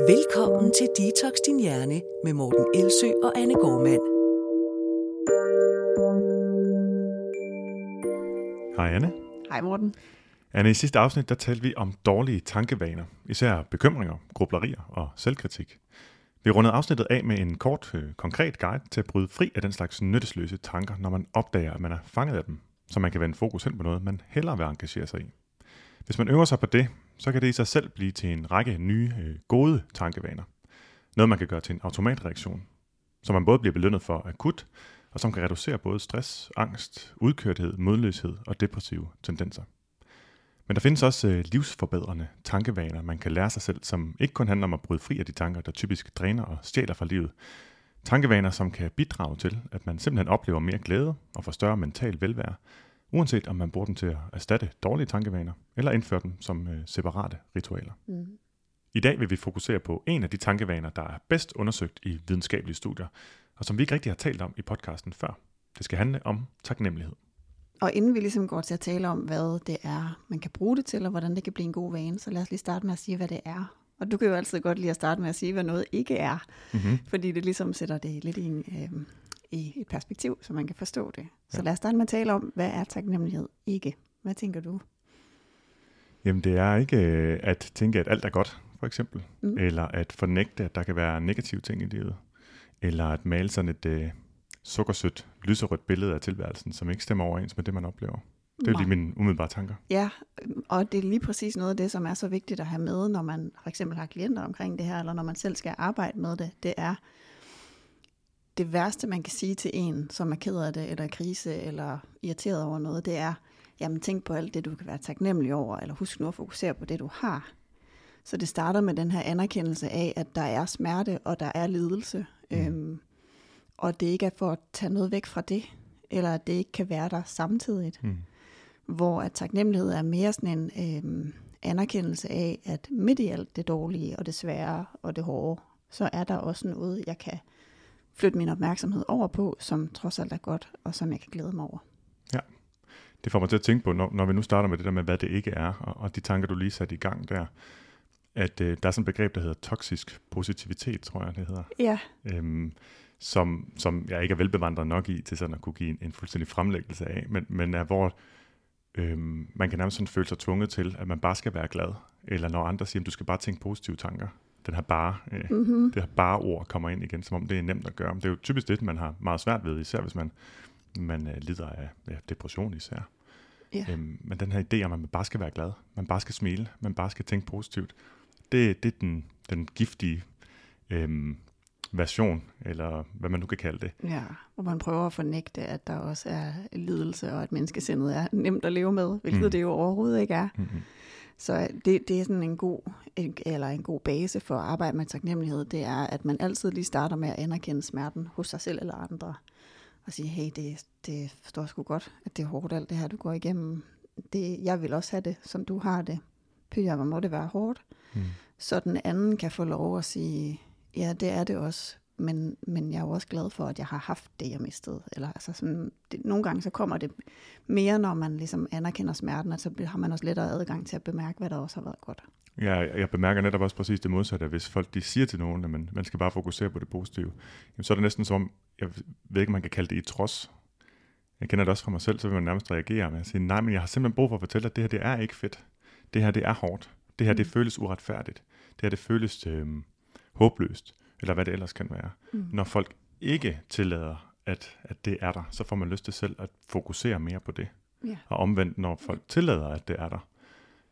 Velkommen til Detox Din Hjerne med Morten Elsø og Anne Gormand. Hej Anne. Hej Morten. Anne, i sidste afsnit der talte vi om dårlige tankevaner, især bekymringer, grublerier og selvkritik. Vi rundede afsnittet af med en kort, øh, konkret guide til at bryde fri af den slags nyttesløse tanker, når man opdager, at man er fanget af dem, så man kan vende fokus hen på noget, man hellere vil engagere sig i. Hvis man øver sig på det, så kan det i sig selv blive til en række nye, øh, gode tankevaner. Noget, man kan gøre til en automatreaktion, som man både bliver belønnet for akut, og som kan reducere både stress, angst, udkørthed, modløshed og depressive tendenser. Men der findes også øh, livsforbedrende tankevaner, man kan lære sig selv, som ikke kun handler om at bryde fri af de tanker, der typisk dræner og stjæler fra livet. Tankevaner, som kan bidrage til, at man simpelthen oplever mere glæde og får større mental velvære, uanset om man bruger dem til at erstatte dårlige tankevaner, eller indføre dem som øh, separate ritualer. Mm. I dag vil vi fokusere på en af de tankevaner, der er bedst undersøgt i videnskabelige studier, og som vi ikke rigtig har talt om i podcasten før. Det skal handle om taknemmelighed. Og inden vi ligesom går til at tale om, hvad det er, man kan bruge det til, og hvordan det kan blive en god vane, så lad os lige starte med at sige, hvad det er. Og du kan jo altid godt lide at starte med at sige, hvad noget ikke er, mm-hmm. fordi det ligesom sætter det lidt i, en, øh, i et perspektiv, så man kan forstå det. Så ja. lad os starte med at tale om, hvad er taknemmelighed ikke? Hvad tænker du? Jamen det er ikke øh, at tænke, at alt er godt, for eksempel. Mm. Eller at fornægte, at der kan være negative ting i livet. Eller at male sådan et øh, sukkersødt, lyserødt billede af tilværelsen, som ikke stemmer overens med det, man oplever. Det er Nej. lige mine umiddelbare tanker. Ja, og det er lige præcis noget af det, som er så vigtigt at have med, når man for eksempel har klienter omkring det her, eller når man selv skal arbejde med det. Det er det værste, man kan sige til en, som er ked af det, eller krise, eller irriteret over noget, det er, jamen tænk på alt det, du kan være taknemmelig over, eller husk nu at fokusere på det, du har. Så det starter med den her anerkendelse af, at der er smerte, og der er lidelse. Mm. Øhm, og det ikke er for at tage noget væk fra det, eller at det ikke kan være der samtidig. Mm. Hvor at taknemmelighed er mere sådan en øhm, anerkendelse af, at midt i alt det dårlige, og det svære, og det hårde, så er der også noget, jeg kan flytte min opmærksomhed over på, som trods alt er godt, og som jeg kan glæde mig over. Ja, det får mig til at tænke på, når, når vi nu starter med det der med, hvad det ikke er, og, og de tanker, du lige satte i gang der, at øh, der er sådan et begreb, der hedder toksisk positivitet, tror jeg, det hedder. Ja. Øhm, som, som jeg ikke er velbevandret nok i, til sådan at kunne give en, en fuldstændig fremlæggelse af, men, men er hvor øhm, man kan nærmest sådan føle sig tvunget til, at man bare skal være glad, eller når andre siger, at du skal bare tænke positive tanker, den her bare, øh, mm-hmm. det her bare ord kommer ind igen, som om det er nemt at gøre. Men det er jo typisk det, man har meget svært ved, især hvis man, man øh, lider af ja, depression især. Yeah. Øhm, men den her idé om, at man bare skal være glad, man bare skal smile, man bare skal tænke positivt, det, det er den, den giftige øhm, version, eller hvad man nu kan kalde det. Ja, hvor man prøver at fornægte, at der også er lidelse, og at menneskesindet er nemt at leve med, hvilket mm. det jo overhovedet ikke er. Mm-hmm. Så det, det er sådan en god, eller en god base for at arbejde med taknemmelighed, det er, at man altid lige starter med at anerkende smerten hos sig selv eller andre. Og sige, hey, det, det forstår sgu godt, at det er hårdt alt det her, du går igennem. Det, jeg vil også have det, som du har det. Pyja, hvor må det være hårdt. Mm. Så den anden kan få lov at sige, ja, det er det også, men, men jeg er jo også glad for, at jeg har haft det, jeg mistede. Eller, altså sådan, det, nogle gange så kommer det mere, når man ligesom anerkender smerten, at så har man også lettere adgang til at bemærke, hvad der også har været godt. Ja, jeg bemærker netop også præcis det modsatte, at hvis folk de siger til nogen, at man, man skal bare fokusere på det positive, jamen, så er det næsten som, jeg ved ikke, man kan kalde det i trods. Jeg kender det også fra mig selv, så vil man nærmest reagere med at sige, nej, men jeg har simpelthen brug for at fortælle, at det her det er ikke fedt. Det her det er hårdt. Det her det mm. føles uretfærdigt. Det her det føles øh, håbløst eller hvad det ellers kan være. Mm. Når folk ikke tillader, at, at det er der, så får man lyst til selv at fokusere mere på det. Yeah. Og omvendt, når folk tillader, at det er der,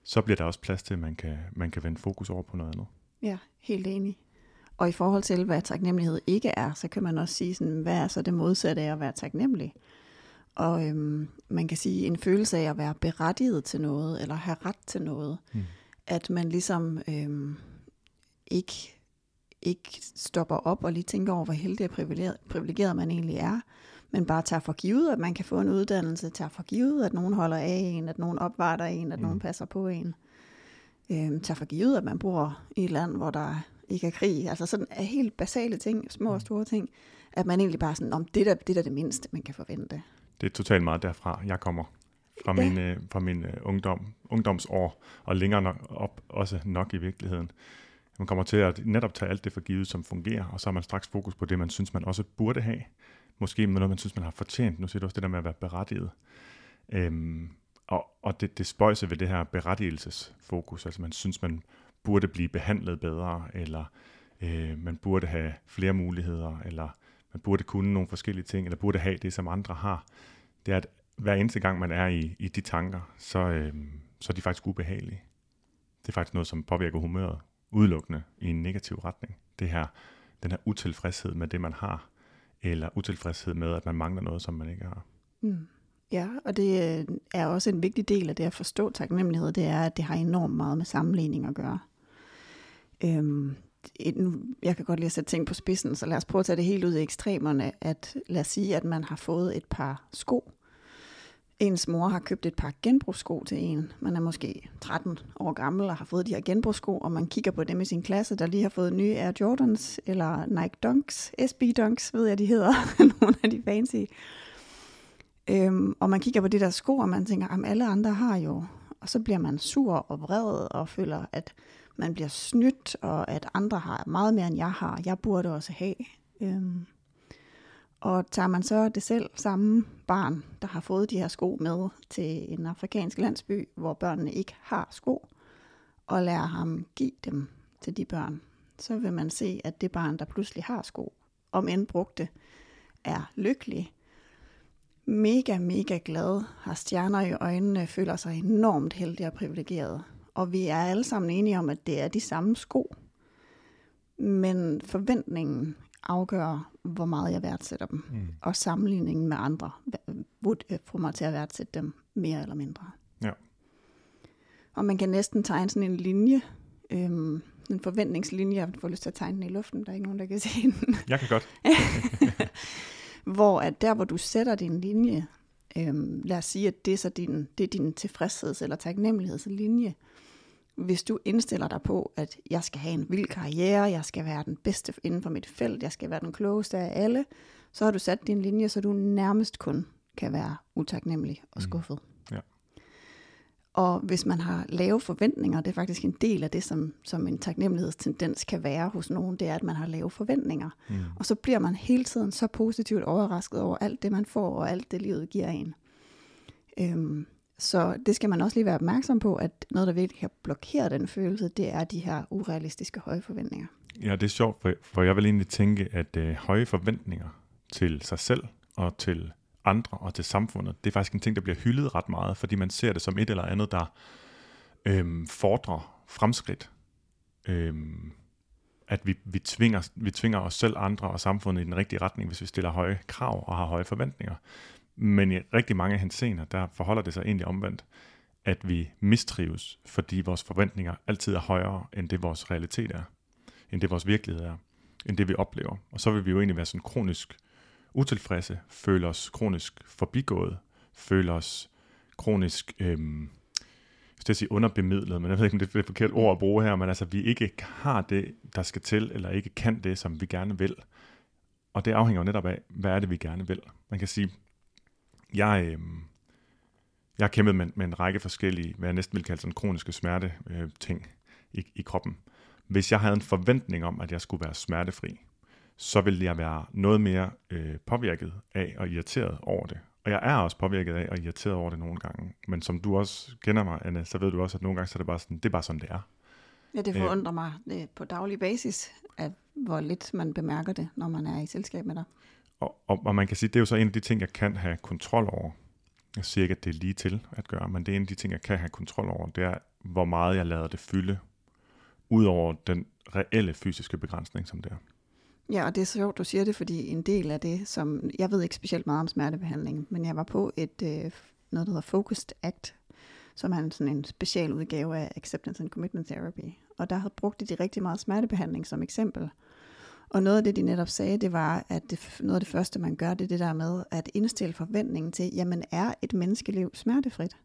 så bliver der også plads til, at man kan, man kan vende fokus over på noget andet. Ja, helt enig. Og i forhold til, hvad taknemmelighed ikke er, så kan man også sige, sådan, hvad er så det modsatte af at være taknemmelig? Og øhm, man kan sige en følelse af at være berettiget til noget, eller have ret til noget. Mm. At man ligesom øhm, ikke ikke stopper op og lige tænker over, hvor heldig og privilegeret, privilegeret man egentlig er, men bare tager for givet, at man kan få en uddannelse, tager for givet, at nogen holder af en, at nogen opvarter en, at mm. nogen passer på en. Øhm, tager for givet, at man bor i et land, hvor der ikke er krig. Altså sådan er helt basale ting, små og mm. store ting, at man egentlig bare sådan, om det der, det der er det mindste, man kan forvente. Det er totalt meget derfra, jeg kommer fra ja. min, fra min uh, ungdom, ungdomsår, og længere nok op også nok i virkeligheden. Man kommer til at netop tage alt det for givet, som fungerer, og så har man straks fokus på det, man synes, man også burde have. Måske med noget, man synes, man har fortjent. Nu siger du også det der med at være berettiget. Øhm, og, og det, det spøjser ved det her berettigelsesfokus, altså man synes, man burde blive behandlet bedre, eller øh, man burde have flere muligheder, eller man burde kunne nogle forskellige ting, eller burde have det, som andre har. Det er, at hver eneste gang, man er i, i de tanker, så, øh, så er de faktisk ubehagelige. Det er faktisk noget, som påvirker humøret udelukkende i en negativ retning. Det her, den her utilfredshed med det, man har, eller utilfredshed med, at man mangler noget, som man ikke har. Mm. Ja, og det øh, er også en vigtig del af det at forstå taknemmelighed, det er, at det har enormt meget med sammenligning at gøre. Øhm, jeg kan godt lide at sætte ting på spidsen, så lad os prøve at tage det helt ud i ekstremerne, at lad os sige, at man har fået et par sko. Ens mor har købt et par genbrugssko til en. Man er måske 13 år gammel og har fået de her genbrugssko, og man kigger på dem i sin klasse, der lige har fået nye Air Jordans eller Nike Dunks, SB Dunks, ved jeg, de hedder, nogle af de fancy. Øhm, og man kigger på de der sko, og man tænker, at alle andre har jo. Og så bliver man sur og vred og føler, at man bliver snydt, og at andre har meget mere, end jeg har. Jeg burde også have. Øhm, og tager man så det selv samme barn, der har fået de her sko med til en afrikansk landsby, hvor børnene ikke har sko, og lærer ham give dem til de børn, så vil man se, at det barn, der pludselig har sko, om end brugte, er lykkelig, mega, mega glad, har stjerner i øjnene, føler sig enormt heldig og privilegeret. Og vi er alle sammen enige om, at det er de samme sko. Men forventningen afgør, hvor meget jeg værdsætter dem. Mm. Og sammenligningen med andre får mig til at værdsætte dem mere eller mindre. Ja. Og man kan næsten tegne sådan en linje, øhm, en forventningslinje, jeg får lyst til at tegne den i luften, der er ikke nogen, der kan se den. Jeg kan godt. hvor at der, hvor du sætter din linje, øhm, lad os sige, at det er, så din, det er din tilfredsheds- eller taknemmelighedslinje, hvis du indstiller dig på, at jeg skal have en vild karriere, jeg skal være den bedste inden for mit felt, jeg skal være den klogeste af alle, så har du sat din linje, så du nærmest kun kan være utaknemmelig og mm. skuffet. Mm. Ja. Og hvis man har lave forventninger, det er faktisk en del af det, som, som en taknemmelighedstendens kan være hos nogen, det er, at man har lave forventninger. Mm. Og så bliver man hele tiden så positivt overrasket over alt det, man får, og alt det, livet giver en. Øhm, så det skal man også lige være opmærksom på, at noget, der virkelig kan blokere den følelse, det er de her urealistiske høje forventninger. Ja, det er sjovt, for, for jeg vil egentlig tænke, at øh, høje forventninger til sig selv og til andre og til samfundet, det er faktisk en ting, der bliver hyldet ret meget, fordi man ser det som et eller andet, der øhm, fordrer fremskridt. Øhm, at vi, vi, tvinger, vi tvinger os selv, andre og samfundet i den rigtige retning, hvis vi stiller høje krav og har høje forventninger. Men i rigtig mange hensener, der forholder det sig egentlig omvendt, at vi mistrives, fordi vores forventninger altid er højere, end det vores realitet er, end det vores virkelighed er, end det vi oplever. Og så vil vi jo egentlig være sådan kronisk utilfredse, føle os kronisk forbigået, føle os kronisk, øhm, jeg sige underbemidlet, men jeg ved ikke, om det er et forkert ord at bruge her, men altså, vi ikke har det, der skal til, eller ikke kan det, som vi gerne vil. Og det afhænger jo netop af, hvad er det, vi gerne vil. Man kan sige, jeg, øh, jeg har kæmpet med, med en række forskellige, hvad jeg næsten vil kalde sådan kroniske smerte øh, ting i, i kroppen. Hvis jeg havde en forventning om, at jeg skulle være smertefri, så ville jeg være noget mere øh, påvirket af og irriteret over det. Og jeg er også påvirket af og irriteret over det nogle gange. Men som du også kender mig, Anne, så ved du også, at nogle gange så er det bare sådan, det er bare sådan, det er. Ja, det forundrer øh, mig på daglig basis, at hvor lidt man bemærker det, når man er i selskab med dig. Og, og, og man kan sige, det er jo så en af de ting, jeg kan have kontrol over. Jeg siger ikke, at det er lige til at gøre, men det er en af de ting, jeg kan have kontrol over. Det er, hvor meget jeg lader det fylde, ud over den reelle fysiske begrænsning, som det er. Ja, og det er sjovt, du siger det, fordi en del af det, som jeg ved ikke specielt meget om smertebehandling, men jeg var på et øh, noget, der hedder Focused Act, som er en, sådan en special udgave af Acceptance and Commitment Therapy. Og der havde brugt de rigtig meget smertebehandling som eksempel. Og noget af det, de netop sagde, det var, at det, noget af det første, man gør, det er det der med at indstille forventningen til, jamen er et menneskeliv smertefrit?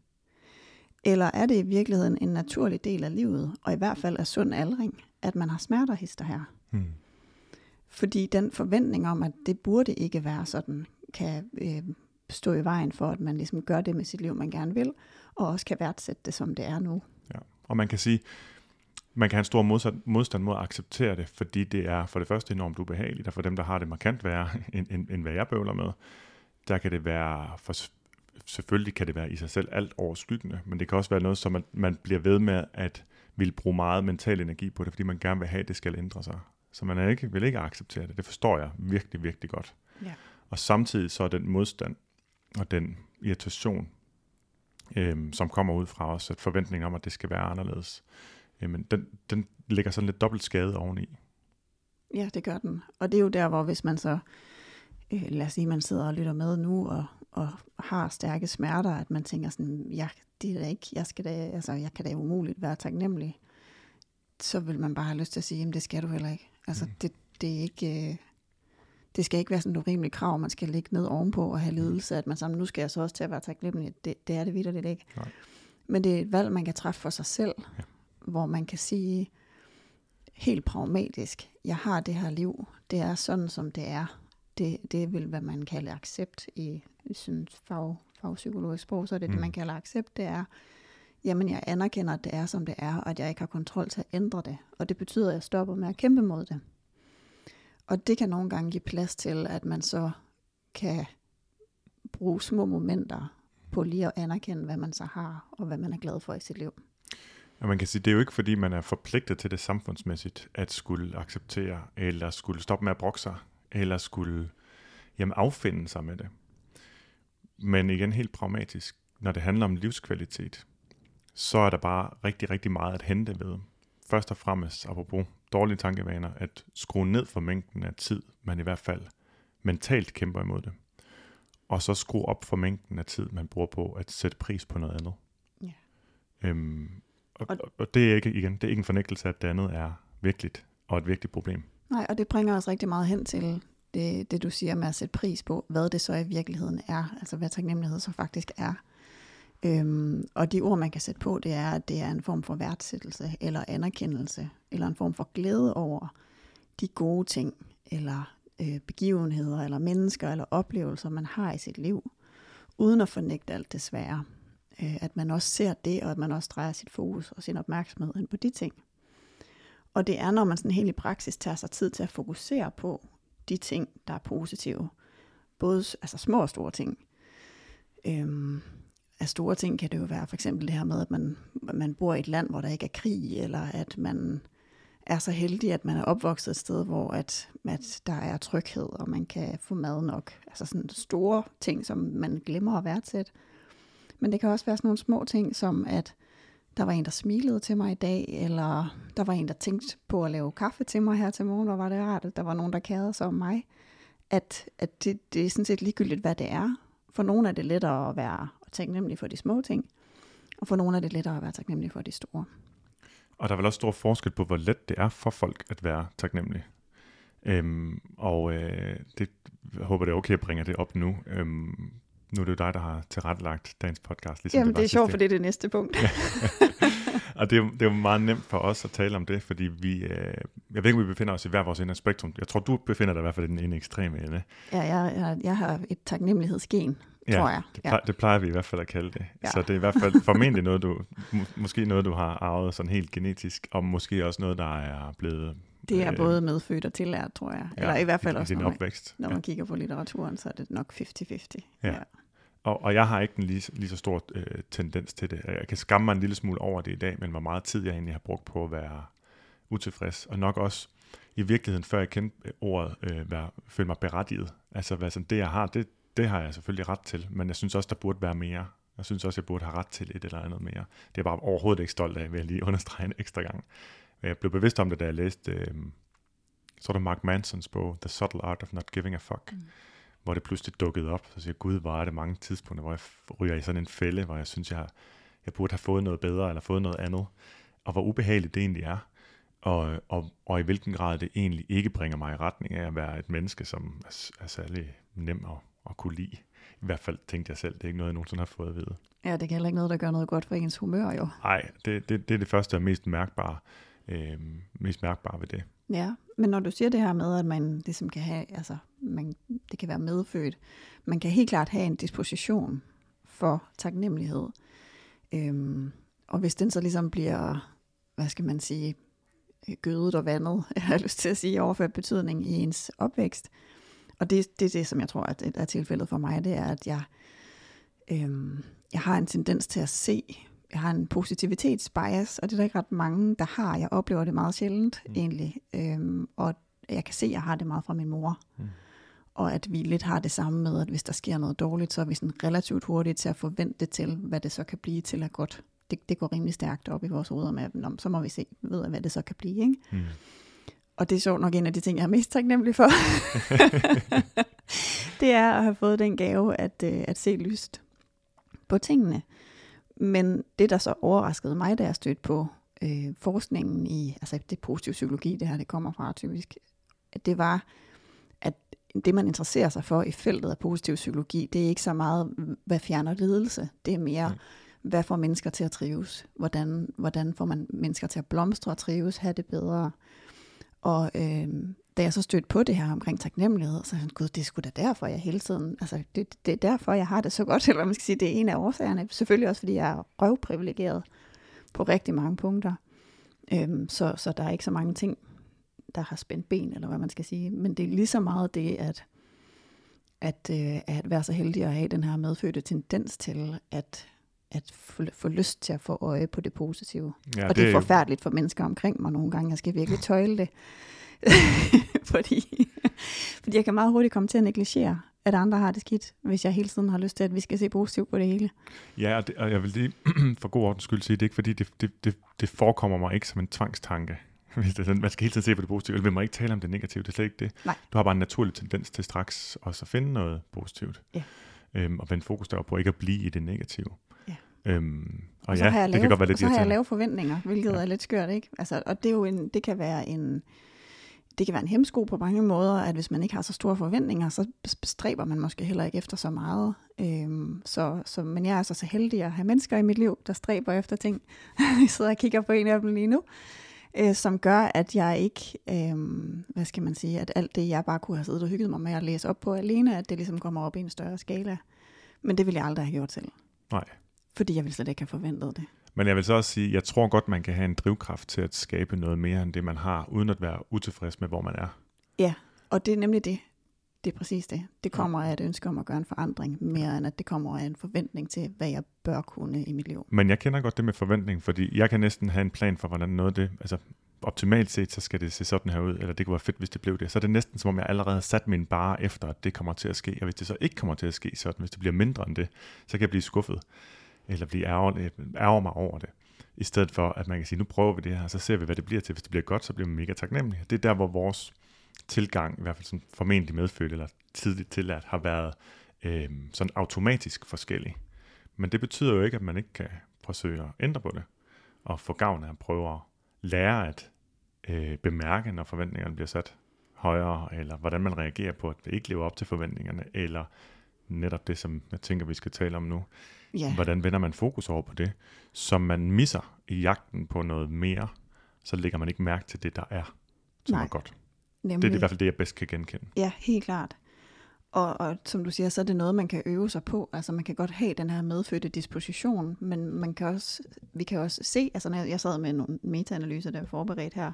Eller er det i virkeligheden en naturlig del af livet, og i hvert fald af sund aldring, at man har smerter hister her? Hmm. Fordi den forventning om, at det burde ikke være sådan, kan øh, stå i vejen for, at man ligesom gør det med sit liv, man gerne vil, og også kan værdsætte det, som det er nu. Ja. Og man kan sige, man kan have en stor modstand, modstand mod at acceptere det, fordi det er for det første enormt ubehageligt, og for dem, der har det markant værre, end, end, end hvad jeg bøvler med, der kan det være, for, selvfølgelig kan det være i sig selv alt overskyggende, men det kan også være noget, som man, man bliver ved med at vil bruge meget mental energi på det, fordi man gerne vil have, at det skal ændre sig. Så man er ikke, vil ikke acceptere det. Det forstår jeg virkelig, virkelig godt. Ja. Og samtidig så er den modstand og den irritation, øhm, som kommer ud fra os, at forventningen om, at det skal være anderledes, jamen den, den ligger sådan lidt dobbelt skade oveni. Ja, det gør den. Og det er jo der, hvor hvis man så, øh, lad os sige, man sidder og lytter med nu, og, og har stærke smerter, at man tænker sådan, ja, det er da ikke, jeg, skal da, altså, jeg kan da umuligt være taknemmelig, så vil man bare have lyst til at sige, jamen det skal du heller ikke. Altså mm. det, det er ikke, øh, det skal ikke være sådan et urimeligt krav, man skal ligge ned ovenpå og have ledelse, at man sammen, nu skal jeg så også til at være taknemmelig. Det, det er det vidderligt ikke. Nej. Men det er et valg, man kan træffe for sig selv, Ja. Hvor man kan sige helt pragmatisk, jeg har det her liv, det er sådan, som det er. Det, det vil, hvad man kalder accept i, sådan fag, fagpsykologisk sprog, så er det. Mm. det, man kalder accept, det er, jamen jeg anerkender, at det er, som det er, og at jeg ikke har kontrol til at ændre det. Og det betyder, at jeg stopper med at kæmpe mod det. Og det kan nogle gange give plads til, at man så kan bruge små momenter på lige at anerkende, hvad man så har, og hvad man er glad for i sit liv. Og man kan sige, det er jo ikke fordi, man er forpligtet til det samfundsmæssigt, at skulle acceptere, eller skulle stoppe med at brokke sig, eller skulle jamen, affinde sig med det. Men igen helt pragmatisk, når det handler om livskvalitet, så er der bare rigtig, rigtig meget at hente ved. Først og fremmest, apropos dårlige tankevaner, at skrue ned for mængden af tid, man i hvert fald mentalt kæmper imod det. Og så skrue op for mængden af tid, man bruger på at sætte pris på noget andet. Ja. Øhm, og, Og- det er ikke, igen, det er ikke en fornægtelse, at det andet er virkeligt og et vigtigt problem. Nej, og det bringer os rigtig meget hen til det, det, du siger med at sætte pris på, hvad det så i virkeligheden er, altså hvad taknemmelighed så faktisk er. Øhm, og de ord, man kan sætte på, det er, at det er en form for værdsættelse, eller anerkendelse, eller en form for glæde over de gode ting, eller øh, begivenheder, eller mennesker, eller oplevelser, man har i sit liv, uden at fornægte alt det svære. Øh, at man også ser det, og at man også drejer sit fokus og sin opmærksomhed hen på de ting. Og det er, når man sådan helt i praksis tager sig tid til at fokusere på de ting, der er positive. Både altså små og store ting. Øhm, af store ting kan det jo være for eksempel det her med, at man, man bor i et land, hvor der ikke er krig, eller at man er så heldig, at man er opvokset et sted, hvor at, at der er tryghed, og man kan få mad nok. Altså sådan store ting, som man glemmer at værdsætte. Men det kan også være sådan nogle små ting, som at der var en, der smilede til mig i dag, eller der var en, der tænkte på at lave kaffe til mig her til morgen, og var det rart, at der var nogen, der kærede sig om mig. At, at det, det er sådan set ligegyldigt, hvad det er. For nogle er det lettere at være taknemmelig for de små ting, og for nogle er det lettere at være taknemmelig for de store. Og der er vel også stor forskel på, hvor let det er for folk at være taknemmelige. Øhm, og øh, det jeg håber det er okay at bringe det op nu. Øhm, nu er det jo dig, der har tilrettelagt dagens podcast. Ligesom Jamen, var det er sjovt, for det er det næste punkt. Ja. og det er, det er jo meget nemt for os at tale om det, fordi vi, øh, jeg ved ikke, om vi befinder os i hver vores ende af spektrum. Jeg tror, du befinder dig i hvert fald i den ene ekstreme ende. ja, jeg, jeg, jeg har et taknemmelighedsgen, tror jeg. Det, plejer, det plejer vi i hvert fald at kalde det. Ja. Så det er i hvert fald formentlig noget, du, må, måske noget, du har arvet sådan helt genetisk, og måske også noget, der er blevet... Det er øh, både medfødt og tillært, tror jeg. Eller i hvert fald i, også, i når man, opvækst. når Ja. man kigger på litteraturen, så er det nok 50-50. Ja. Og, og jeg har ikke en lige, lige så stor øh, tendens til det. Jeg kan skamme mig en lille smule over det i dag, men hvor meget tid jeg egentlig har brugt på at være utilfreds. Og nok også i virkeligheden, før jeg kendte øh, ordet, øh, være, føle mig berettiget. Altså hvad sådan, det jeg har, det, det har jeg selvfølgelig ret til, men jeg synes også, der burde være mere. Jeg synes også, jeg burde have ret til et eller andet mere. Det er jeg bare overhovedet ikke stolt af, vil jeg lige understrege en ekstra gang. Jeg blev bevidst om det, da jeg læste øh, så er Mark Mansons bog, The Subtle Art of Not Giving a Fuck, mm hvor det pludselig dukkede op, så siger jeg, gud, hvor er det mange tidspunkter, hvor jeg ryger i sådan en fælde, hvor jeg synes, jeg, har- jeg burde have fået noget bedre, eller fået noget andet, og hvor ubehageligt det egentlig er, og, og, og i hvilken grad det egentlig ikke bringer mig i retning af at være et menneske, som er, er særlig nem at, at kunne lide. I hvert fald tænkte jeg selv, det er ikke noget, jeg nogensinde har fået at vide. Ja, det kan heller ikke noget, der gør noget godt for ens humør, jo. Nej, det, det, det er det første og mest mærkbare, øh, mest mærkbare ved det. Ja, men når du siger det her med, at man ligesom kan have, altså, man, det kan være medfødt, man kan helt klart have en disposition for taknemmelighed. Øhm, og hvis den så ligesom bliver, hvad skal man sige, gødet og vandet, jeg har lyst til at sige, overført betydning i ens opvækst. Og det, det er det, som jeg tror, at er tilfældet for mig, det er, at jeg, øhm, jeg har en tendens til at se, jeg har en positivitetsbias, og det er der ikke ret mange, der har. Jeg oplever det meget sjældent mm. egentlig, øhm, og jeg kan se, at jeg har det meget fra min mor. Mm. Og at vi lidt har det samme med, at hvis der sker noget dårligt, så er vi sådan relativt hurtigt til at forvente til, hvad det så kan blive til at godt. Det, det går rimelig stærkt op i vores hoveder med, at så må vi se, ved, hvad det så kan blive. Ikke? Mm. Og det er sjovt nok en af de ting, jeg er mest taknemmelig for. det er at have fået den gave at, øh, at se lyst på tingene. Men det, der så overraskede mig, da jeg stødte på øh, forskningen i, altså det positive psykologi, det her det kommer fra typisk, at det var, at det man interesserer sig for i feltet af positiv psykologi, det er ikke så meget, hvad fjerner lidelse, det er mere, mm. hvad får mennesker til at trives, hvordan, hvordan får man mennesker til at blomstre og trives, have det bedre, og øh, da jeg så stødte på det her omkring taknemmelighed, så jeg gud, det er sgu da derfor, jeg hele tiden, altså det, det er derfor, jeg har det så godt, eller man skal sige, det er en af årsagerne. Selvfølgelig også, fordi jeg er røvprivilegeret på rigtig mange punkter. Øhm, så, så der er ikke så mange ting, der har spændt ben, eller hvad man skal sige. Men det er lige så meget det, at, at, øh, at være så heldig at have den her medfødte tendens til, at at få, få lyst til at få øje på det positive. Ja, og det, det er forfærdeligt for mennesker omkring mig nogle gange. Jeg skal virkelig tøjle det. fordi, fordi jeg kan meget hurtigt komme til at negligere, at andre har det skidt, hvis jeg hele tiden har lyst til, at vi skal se positivt på det hele. Ja, og, det, og jeg vil lige for god ordens skyld sige, det er ikke fordi, det, det, det, det forekommer mig ikke som en tvangstanke. Hvis det er sådan, man skal hele tiden se på det positive, eller vil man ikke tale om det negative, det er slet ikke det. Nej. Du har bare en naturlig tendens til straks også at finde noget positivt. Ja. Øhm, og vende fokus der på ikke at blive i det negative. Øhm, og, og så ja, har jeg det lave, kan godt være lidt så har jeg lave forventninger, hvilket ja. er lidt skørt, ikke? Altså, og det, er jo en, det kan være en det kan være en hemsko på mange måder, at hvis man ikke har så store forventninger, så bestræber man måske heller ikke efter så meget. Øhm, så, så, men jeg er altså så heldig at have mennesker i mit liv, der stræber efter ting. jeg sidder og kigger på en af dem lige nu, øh, som gør, at jeg ikke, øh, hvad skal man sige, at alt det, jeg bare kunne have siddet og hygget mig med at læse op på alene, at det ligesom kommer op i en større skala. Men det ville jeg aldrig have gjort selv. Nej. Fordi jeg ville slet ikke have forventet det. Men jeg vil så også sige, jeg tror godt, man kan have en drivkraft til at skabe noget mere end det, man har, uden at være utilfreds med, hvor man er. Ja, og det er nemlig det. Det er præcis det. Det kommer af et ønske om at gøre en forandring, mere end at det kommer af en forventning til, hvad jeg bør kunne i mit liv. Men jeg kender godt det med forventning, fordi jeg kan næsten have en plan for, hvordan noget det, altså optimalt set, så skal det se sådan her ud, eller det kunne være fedt, hvis det blev det. Så er det næsten som om, jeg allerede har sat min bare efter, at det kommer til at ske. Og hvis det så ikke kommer til at ske sådan, hvis det bliver mindre end det, så kan jeg blive skuffet eller blive ærger, øh, ærger mig over det. I stedet for, at man kan sige, nu prøver vi det her, så ser vi, hvad det bliver til. Hvis det bliver godt, så bliver man mega taknemmelig. Det er der, hvor vores tilgang, i hvert fald sådan formentlig medfødt eller tidligt tilladt, har været øh, sådan automatisk forskellig. Men det betyder jo ikke, at man ikke kan forsøge at ændre på det, og få gavn af at prøve at lære at øh, bemærke, når forventningerne bliver sat højere, eller hvordan man reagerer på, at det ikke lever op til forventningerne, eller netop det, som jeg tænker, vi skal tale om nu, Ja. Hvordan vender man fokus over på det, som man misser i jagten på noget mere, så lægger man ikke mærke til det, der er, som Nej. er godt. Nemlig. Det er i hvert fald det, jeg bedst kan genkende. Ja, helt klart. Og, og som du siger, så er det noget, man kan øve sig på. Altså man kan godt have den her medfødte disposition, men man kan også, vi kan også se, altså når jeg sad med nogle metaanalyser, der er forberedt her,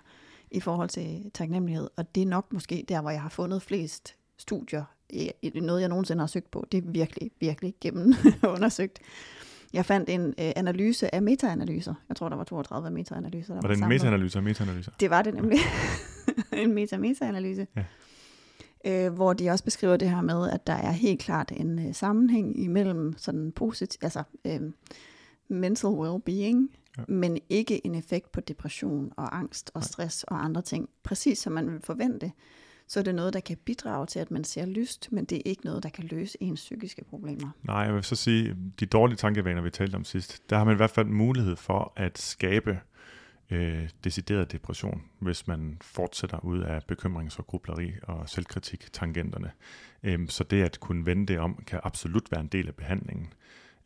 i forhold til taknemmelighed, og det er nok måske der, hvor jeg har fundet flest studier noget, jeg nogensinde har søgt på. Det er virkelig, virkelig gennem undersøgt. Jeg fandt en øh, analyse af metaanalyser. Jeg tror, der var 32 metaanalyser. Der var, var det en metaanalyse af metaanalyser? Det var det nemlig. en meta-meta-analyse. Ja. Øh, hvor de også beskriver det her med, at der er helt klart en øh, sammenhæng imellem sådan positiv, altså øh, mental well-being, ja. men ikke en effekt på depression og angst og stress Nej. og andre ting. Præcis som man vil forvente så er det noget, der kan bidrage til, at man ser lyst, men det er ikke noget, der kan løse ens psykiske problemer. Nej, jeg vil så sige, de dårlige tankevaner, vi talte om sidst, der har man i hvert fald mulighed for at skabe øh, decideret depression, hvis man fortsætter ud af bekymrings- og grubleri og selvkritik tangenterne. Øh, så det at kunne vende det om, kan absolut være en del af behandlingen,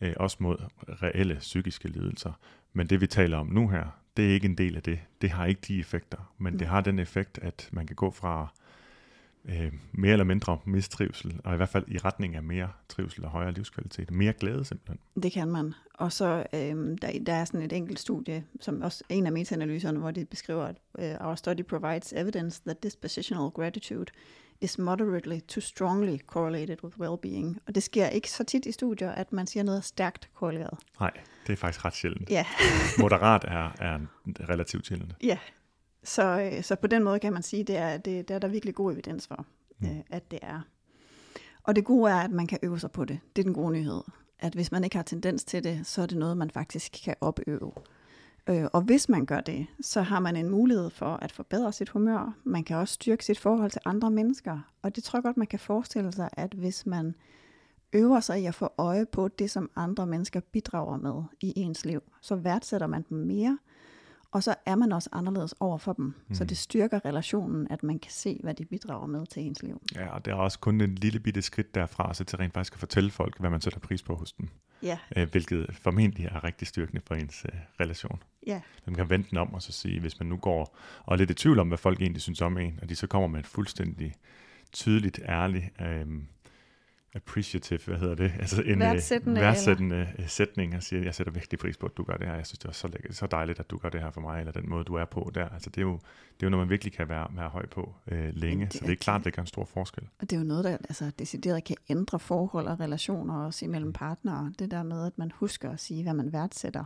øh, også mod reelle psykiske lidelser. Men det vi taler om nu her, det er ikke en del af det. Det har ikke de effekter, men det har den effekt, at man kan gå fra øh, mere eller mindre mistrivsel, og i hvert fald i retning af mere trivsel og højere livskvalitet. Mere glæde simpelthen. Det kan man. Og så øhm, der, der er sådan et enkelt studie, som også en af metaanalyserne, hvor de beskriver, at uh, our study provides evidence that dispositional gratitude is moderately to strongly correlated with well-being. Og det sker ikke så tit i studier, at man siger noget stærkt korreleret. Nej, det er faktisk ret sjældent. Ja. Moderat er, er relativt sjældent. Ja, så, øh, så på den måde kan man sige, det er, det, det er der virkelig god evidens for, mm. øh, at det er. Og det gode er, at man kan øve sig på det. Det er den gode nyhed. At hvis man ikke har tendens til det, så er det noget, man faktisk kan opøve. Øh, og hvis man gør det, så har man en mulighed for at forbedre sit humør. Man kan også styrke sit forhold til andre mennesker. Og det tror jeg godt, man kan forestille sig, at hvis man øver sig i at få øje på det, som andre mennesker bidrager med i ens liv, så værdsætter man dem mere, og så er man også anderledes over for dem. Mm. Så det styrker relationen, at man kan se, hvad de bidrager med til ens liv. Ja, og det er også kun en lille bitte skridt derfra, så til rent faktisk at fortælle folk, hvad man sætter pris på hos dem. Ja. Øh, hvilket formentlig er rigtig styrkende for ens øh, relation. Ja. Man kan vente den om og så sige, hvis man nu går og er lidt i tvivl om, hvad folk egentlig synes om en, og de så kommer med et fuldstændig tydeligt, ærligt, øh, appreciative, hvad hedder det? Altså en værdsættende, værdsættende eller? sætning, og siger, jeg sætter virkelig pris på, at du gør det her, jeg synes, det er så, lækkert, så dejligt, at du gør det her for mig, eller den måde, du er på der. Altså det er jo, det er jo noget, man virkelig kan være, være høj på øh, længe, det så det er klart, det gør en stor forskel. Og det er jo noget, der altså, decideret kan ændre forhold og relationer også imellem partnere. Det der med, at man husker at sige, hvad man værdsætter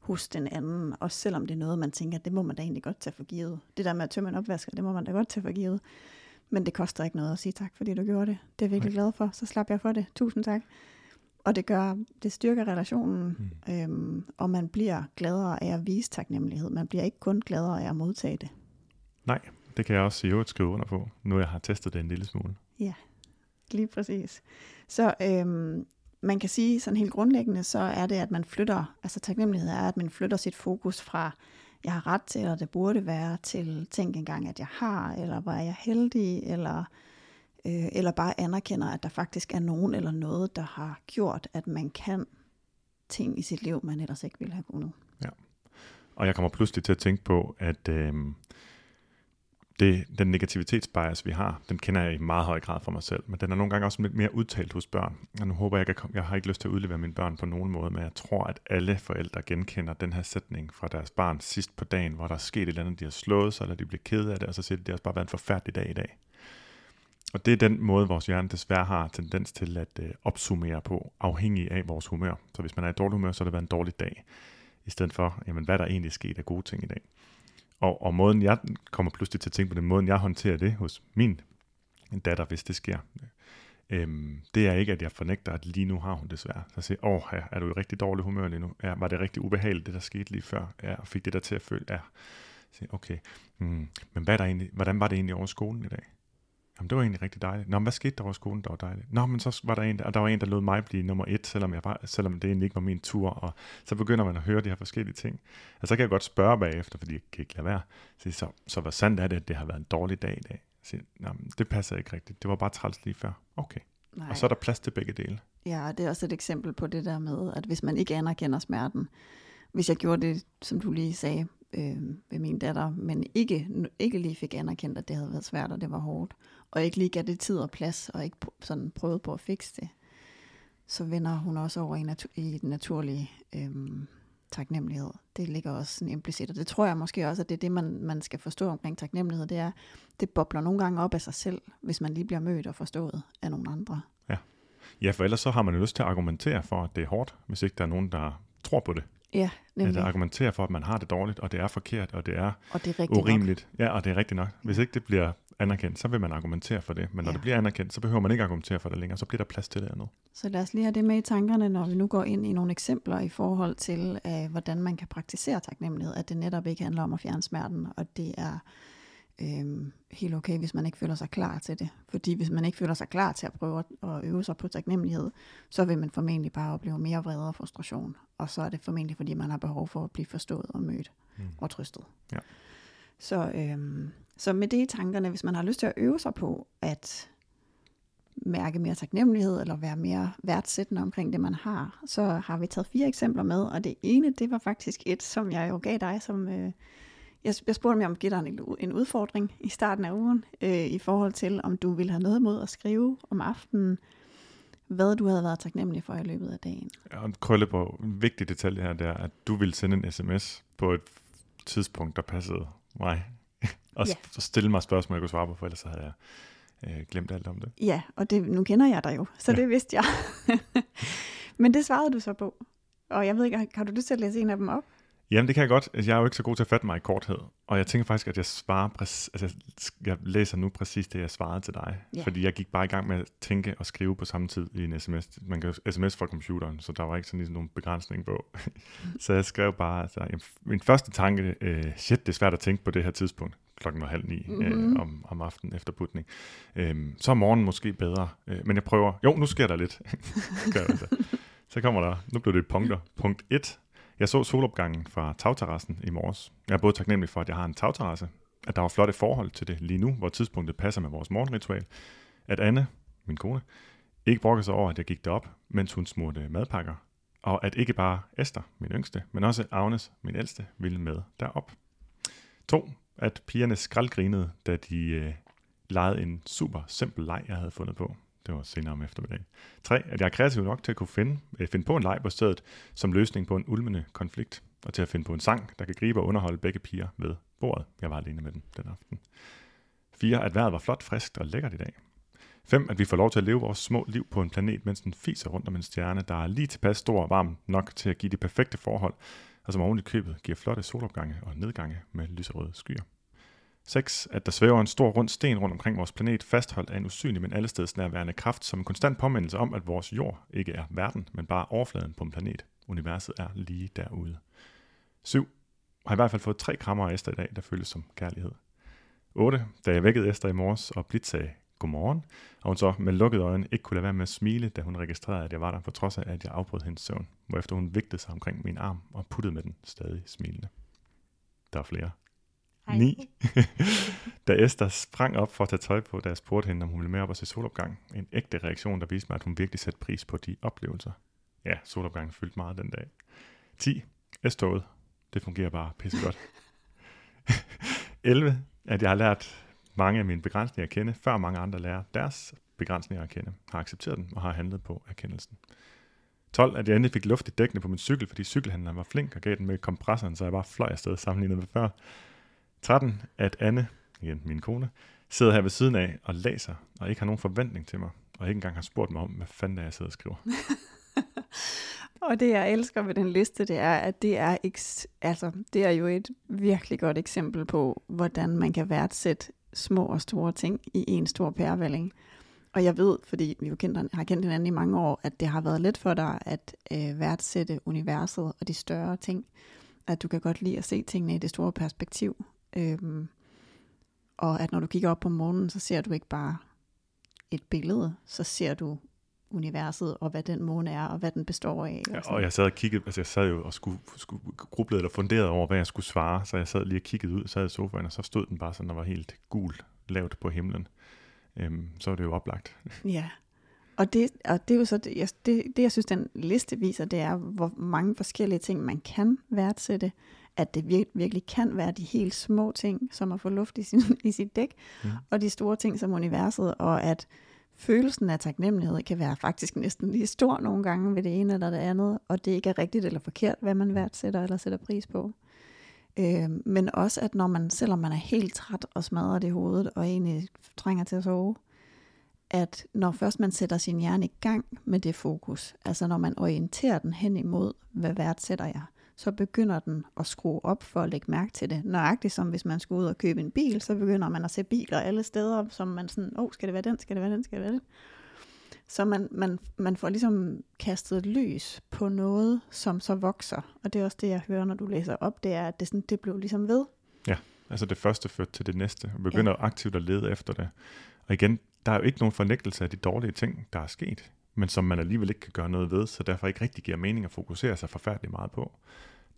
hos den anden, også selvom det er noget, man tænker, det må man da egentlig godt tage for givet. Det der med at tømme en opvasker, det må man da godt tage for givet. Men det koster ikke noget at sige tak, fordi du gjorde det. Det er jeg virkelig glad for. Så slap jeg for det. Tusind tak. Og det gør, det styrker relationen, mm. øhm, og man bliver gladere af at vise taknemmelighed. Man bliver ikke kun gladere af at modtage det. Nej, det kan jeg også i øvrigt skrive under på, nu jeg har testet det en lille smule. Ja, lige præcis. Så øhm, man kan sige sådan helt grundlæggende, så er det, at man flytter, altså taknemmelighed er, at man flytter sit fokus fra jeg har ret til, eller det burde være til, tænk engang, at jeg har, eller var jeg heldig, eller, øh, eller bare anerkender, at der faktisk er nogen eller noget, der har gjort, at man kan ting i sit liv, man ellers ikke ville have kunnet. Ja, og jeg kommer pludselig til at tænke på, at øh, det, den negativitetsbias, vi har, den kender jeg i meget høj grad for mig selv, men den er nogle gange også lidt mere udtalt hos børn. Og nu håber jeg, jeg, kan, jeg har ikke lyst til at udlevere mine børn på nogen måde, men jeg tror, at alle forældre genkender den her sætning fra deres barn sidst på dagen, hvor der er sket et eller andet, de har slået sig, eller de bliver ked af det, og så siger de, det har bare været en forfærdelig dag i dag. Og det er den måde, vores hjerne desværre har tendens til at øh, opsummere på, afhængig af vores humør. Så hvis man er i dårlig humør, så har det været en dårlig dag, i stedet for, jamen, hvad der egentlig sket af gode ting i dag. Og, og måden, jeg kommer pludselig til at tænke på den måde, jeg håndterer det hos min datter, hvis det sker, øhm, det er ikke, at jeg fornægter, at lige nu har hun det svært. Så jeg siger, åh, ja, er du i rigtig dårlig humør lige nu? Ja, var det rigtig ubehageligt, det der skete lige før? Ja, og fik det der til at føle, ja. Så siger, okay, hmm, men hvad er der egentlig, hvordan var det egentlig over skolen i dag? Jamen, det var egentlig rigtig dejligt. Nå, men hvad skete der over skolen, der var dejligt? Nå, men så var der en, der, der var en, der lod mig blive nummer et, selvom, jeg bare, selvom det egentlig ikke var min tur. Og så begynder man at høre de her forskellige ting. Og så kan jeg godt spørge bagefter, fordi jeg kan ikke lade være. Så, så, så hvad sandt er det, at det har været en dårlig dag i dag? Så, men det passer ikke rigtigt. Det var bare træls lige før. Okay. Nej. Og så er der plads til begge dele. Ja, det er også et eksempel på det der med, at hvis man ikke anerkender smerten, hvis jeg gjorde det, som du lige sagde, øh, ved min datter, men ikke, ikke lige fik anerkendt, at det havde været svært, og det var hårdt, og ikke lige gav det tid og plads, og ikke sådan prøvede på at fikse det, så vender hun også over i, natu- i den naturlige øh, taknemmelighed. Det ligger også sådan implicit, og det tror jeg måske også, at det er det, man, man skal forstå omkring taknemmelighed, det er, det bobler nogle gange op af sig selv, hvis man lige bliver mødt og forstået af nogle andre. Ja, ja for ellers så har man jo lyst til at argumentere for, at det er hårdt, hvis ikke der er nogen, der tror på det. Ja, nemlig. At argumentere for, at man har det dårligt, og det er forkert, og det er, og det er urimeligt. Nok. Ja, og det er rigtigt nok. Hvis ikke det bliver anerkendt, så vil man argumentere for det. Men når ja. det bliver anerkendt, så behøver man ikke argumentere for det længere. Så bliver der plads til det andet. Så lad os lige have det med i tankerne, når vi nu går ind i nogle eksempler i forhold til, uh, hvordan man kan praktisere taknemmelighed. At det netop ikke handler om at fjerne smerten, og det er øhm, helt okay, hvis man ikke føler sig klar til det. Fordi hvis man ikke føler sig klar til at prøve at øve sig på taknemmelighed, så vil man formentlig bare opleve mere vrede og frustration. Og så er det formentlig, fordi man har behov for at blive forstået og mødt mm. og trøstet. Ja. Så, øhm, så med det i tankerne, hvis man har lyst til at øve sig på at mærke mere taknemmelighed, eller være mere værdsættende omkring det, man har, så har vi taget fire eksempler med, og det ene, det var faktisk et, som jeg jo gav dig som, øh, Jeg, jeg spurgte mig om give dig en, en udfordring i starten af ugen, øh, i forhold til, om du ville have noget mod at skrive om aftenen, hvad du havde været taknemmelig for i løbet af dagen. Ja, og krølle på en vigtig detalje her, det er, at du ville sende en sms på et tidspunkt, der passede mig. og Ja. så stille mig spørgsmål, jeg kunne svare på, for ellers så havde jeg øh, glemt alt om det. Ja, og det, nu kender jeg dig jo, så Ja. det vidste jeg. Men det svarede du så på. Og jeg ved ikke, har du lyst til at læse en af dem op? Jamen, det kan jeg godt. Altså, Jeg er jo ikke så god til at fatte mig i korthed. Og jeg tænker faktisk, at jeg svarer præc- altså, jeg, læser nu præcis det, jeg svarede til dig. Ja. Fordi jeg gik bare i gang med at tænke og skrive på samme tid i en sms. Man kan jo sms fra computeren, så der var ikke sådan ligesom nogen begrænsning på. så jeg skrev bare, altså, min første tanke, øh, shit, det er svært at tænke på det her tidspunkt, klokken var halv ni mm-hmm. øh, Mhm. om, om aftenen efter putning. Øhm, så er morgenen måske bedre, øh, men jeg prøver, jo, nu sker der lidt. Jeg så kommer der, nu blev det punkter. Punkt 1. Jeg så solopgangen fra tagterrassen i morges. Jeg er både taknemmelig for, at jeg har en tagterrasse, at der var flotte forhold til det lige nu, hvor tidspunktet passer med vores morgenritual, at Anne, min kone, ikke brokker sig over, at jeg gik derop, mens hun smurte madpakker, og at ikke bare Esther, min yngste, men også Agnes, min ældste, ville med derop. 2. At pigerne skraldgrinede, da de øh, legede en super simpel leg, jeg havde fundet på. Det var senere om eftermiddagen. 3. At jeg er kreativ nok til at kunne finde, øh, finde på en leg på stedet som løsning på en ulmende konflikt, og til at finde på en sang, der kan gribe og underholde begge piger ved bordet. Jeg var alene med den den aften. 4. At vejret var flot, friskt og lækkert i dag. 5. At vi får lov til at leve vores små liv på en planet, mens den fiser rundt om en stjerne, der er lige tilpas stor og varm nok til at give de perfekte forhold, og som oven i købet giver flotte solopgange og nedgange med lyserøde skyer. 6. At der svæver en stor rund sten rundt omkring vores planet, fastholdt af en usynlig, men allesteds nærværende kraft, som en konstant påmindelse om, at vores jord ikke er verden, men bare overfladen på en planet. Universet er lige derude. 7. Har i hvert fald fået tre krammer af Esther i dag, der føles som kærlighed. 8. Da jeg vækkede Esther i morges og blidt sagde godmorgen, og hun så med lukkede øjne ikke kunne lade være med at smile, da hun registrerede, at jeg var der, på trods af, at jeg afbrød hendes søvn, hvorefter hun vigtede sig omkring min arm og puttede med den stadig smilende. Der er flere. 9. da Esther sprang op for at tage tøj på, da jeg spurgte hende, om hun ville med op og se solopgang. En ægte reaktion, der viste mig, at hun virkelig satte pris på de oplevelser. Ja, solopgangen fyldte meget den dag. 10. S-toget. Det fungerer bare pissegodt. 11. At jeg har lært mange af mine begrænsninger at kende, før mange andre lærer deres begrænsninger at kende, har accepteret dem og har handlet på erkendelsen. 12. At jeg endelig fik luft i dækkene på min cykel, fordi cykelhandleren var flink og gav den med kompressoren, så jeg bare fløj afsted sammenlignet med før. 13. At Anne, igen min kone, sidder her ved siden af og læser, og ikke har nogen forventning til mig, og ikke engang har spurgt mig om, hvad fanden er, jeg sidder og skriver. Og det, jeg elsker ved den liste, det er, at det er, eks- altså, det er jo et virkelig godt eksempel på, hvordan man kan værdsætte små og store ting i en stor pærevælling. Og jeg ved, fordi vi jo kendt, har kendt hinanden i mange år, at det har været let for dig at øh, værdsætte universet og de større ting. At du kan godt lide at se tingene i det store perspektiv. Øhm, og at når du kigger op på månen, så ser du ikke bare et billede, så ser du universet, og hvad den måne er, og hvad den består af. Ja, sådan. og jeg sad og kiggede, altså jeg sad jo og skulle, skulle gruble eller funderet over, hvad jeg skulle svare, så jeg sad lige og kiggede ud, sad i sofaen, og så stod den bare sådan, der var helt gul, lavt på himlen. Øhm, så var det jo oplagt. Ja, og det, og det er jo så, det jeg, det, det jeg synes, den liste viser, det er, hvor mange forskellige ting, man kan værdsætte, at det vir, virkelig kan være de helt små ting, som at få luft i, sin, i sit dæk, Mm. mm. og de store ting som universet, og at følelsen af taknemmelighed kan være faktisk næsten lige stor nogle gange ved det ene eller det andet, og det ikke er rigtigt eller forkert, hvad man værdsætter eller sætter pris på. Øh, men også, at når man, selvom man er helt træt og smadret i hovedet, og egentlig trænger til at sove, at når først man sætter sin hjerne i gang med det fokus, altså når man orienterer den hen imod, hvad værdsætter jeg, så begynder den at skrue op for at lægge mærke til det. Nøjagtigt som hvis man skulle ud og købe en bil, så begynder man at se biler alle steder, som man sådan, åh, oh, skal det være den, skal det være den, skal det være den. Så man, man, man får ligesom kastet lys på noget, som så vokser. Og det er også det, jeg hører, når du læser op, det er, at det, sådan, det blev ligesom ved. Altså det første førte til det næste, og begynder ja. aktivt at lede efter det. Og igen, der er jo ikke nogen fornægtelse af de dårlige ting, der er sket, men som man alligevel ikke kan gøre noget ved, så derfor ikke rigtig giver mening at fokusere sig forfærdeligt meget på.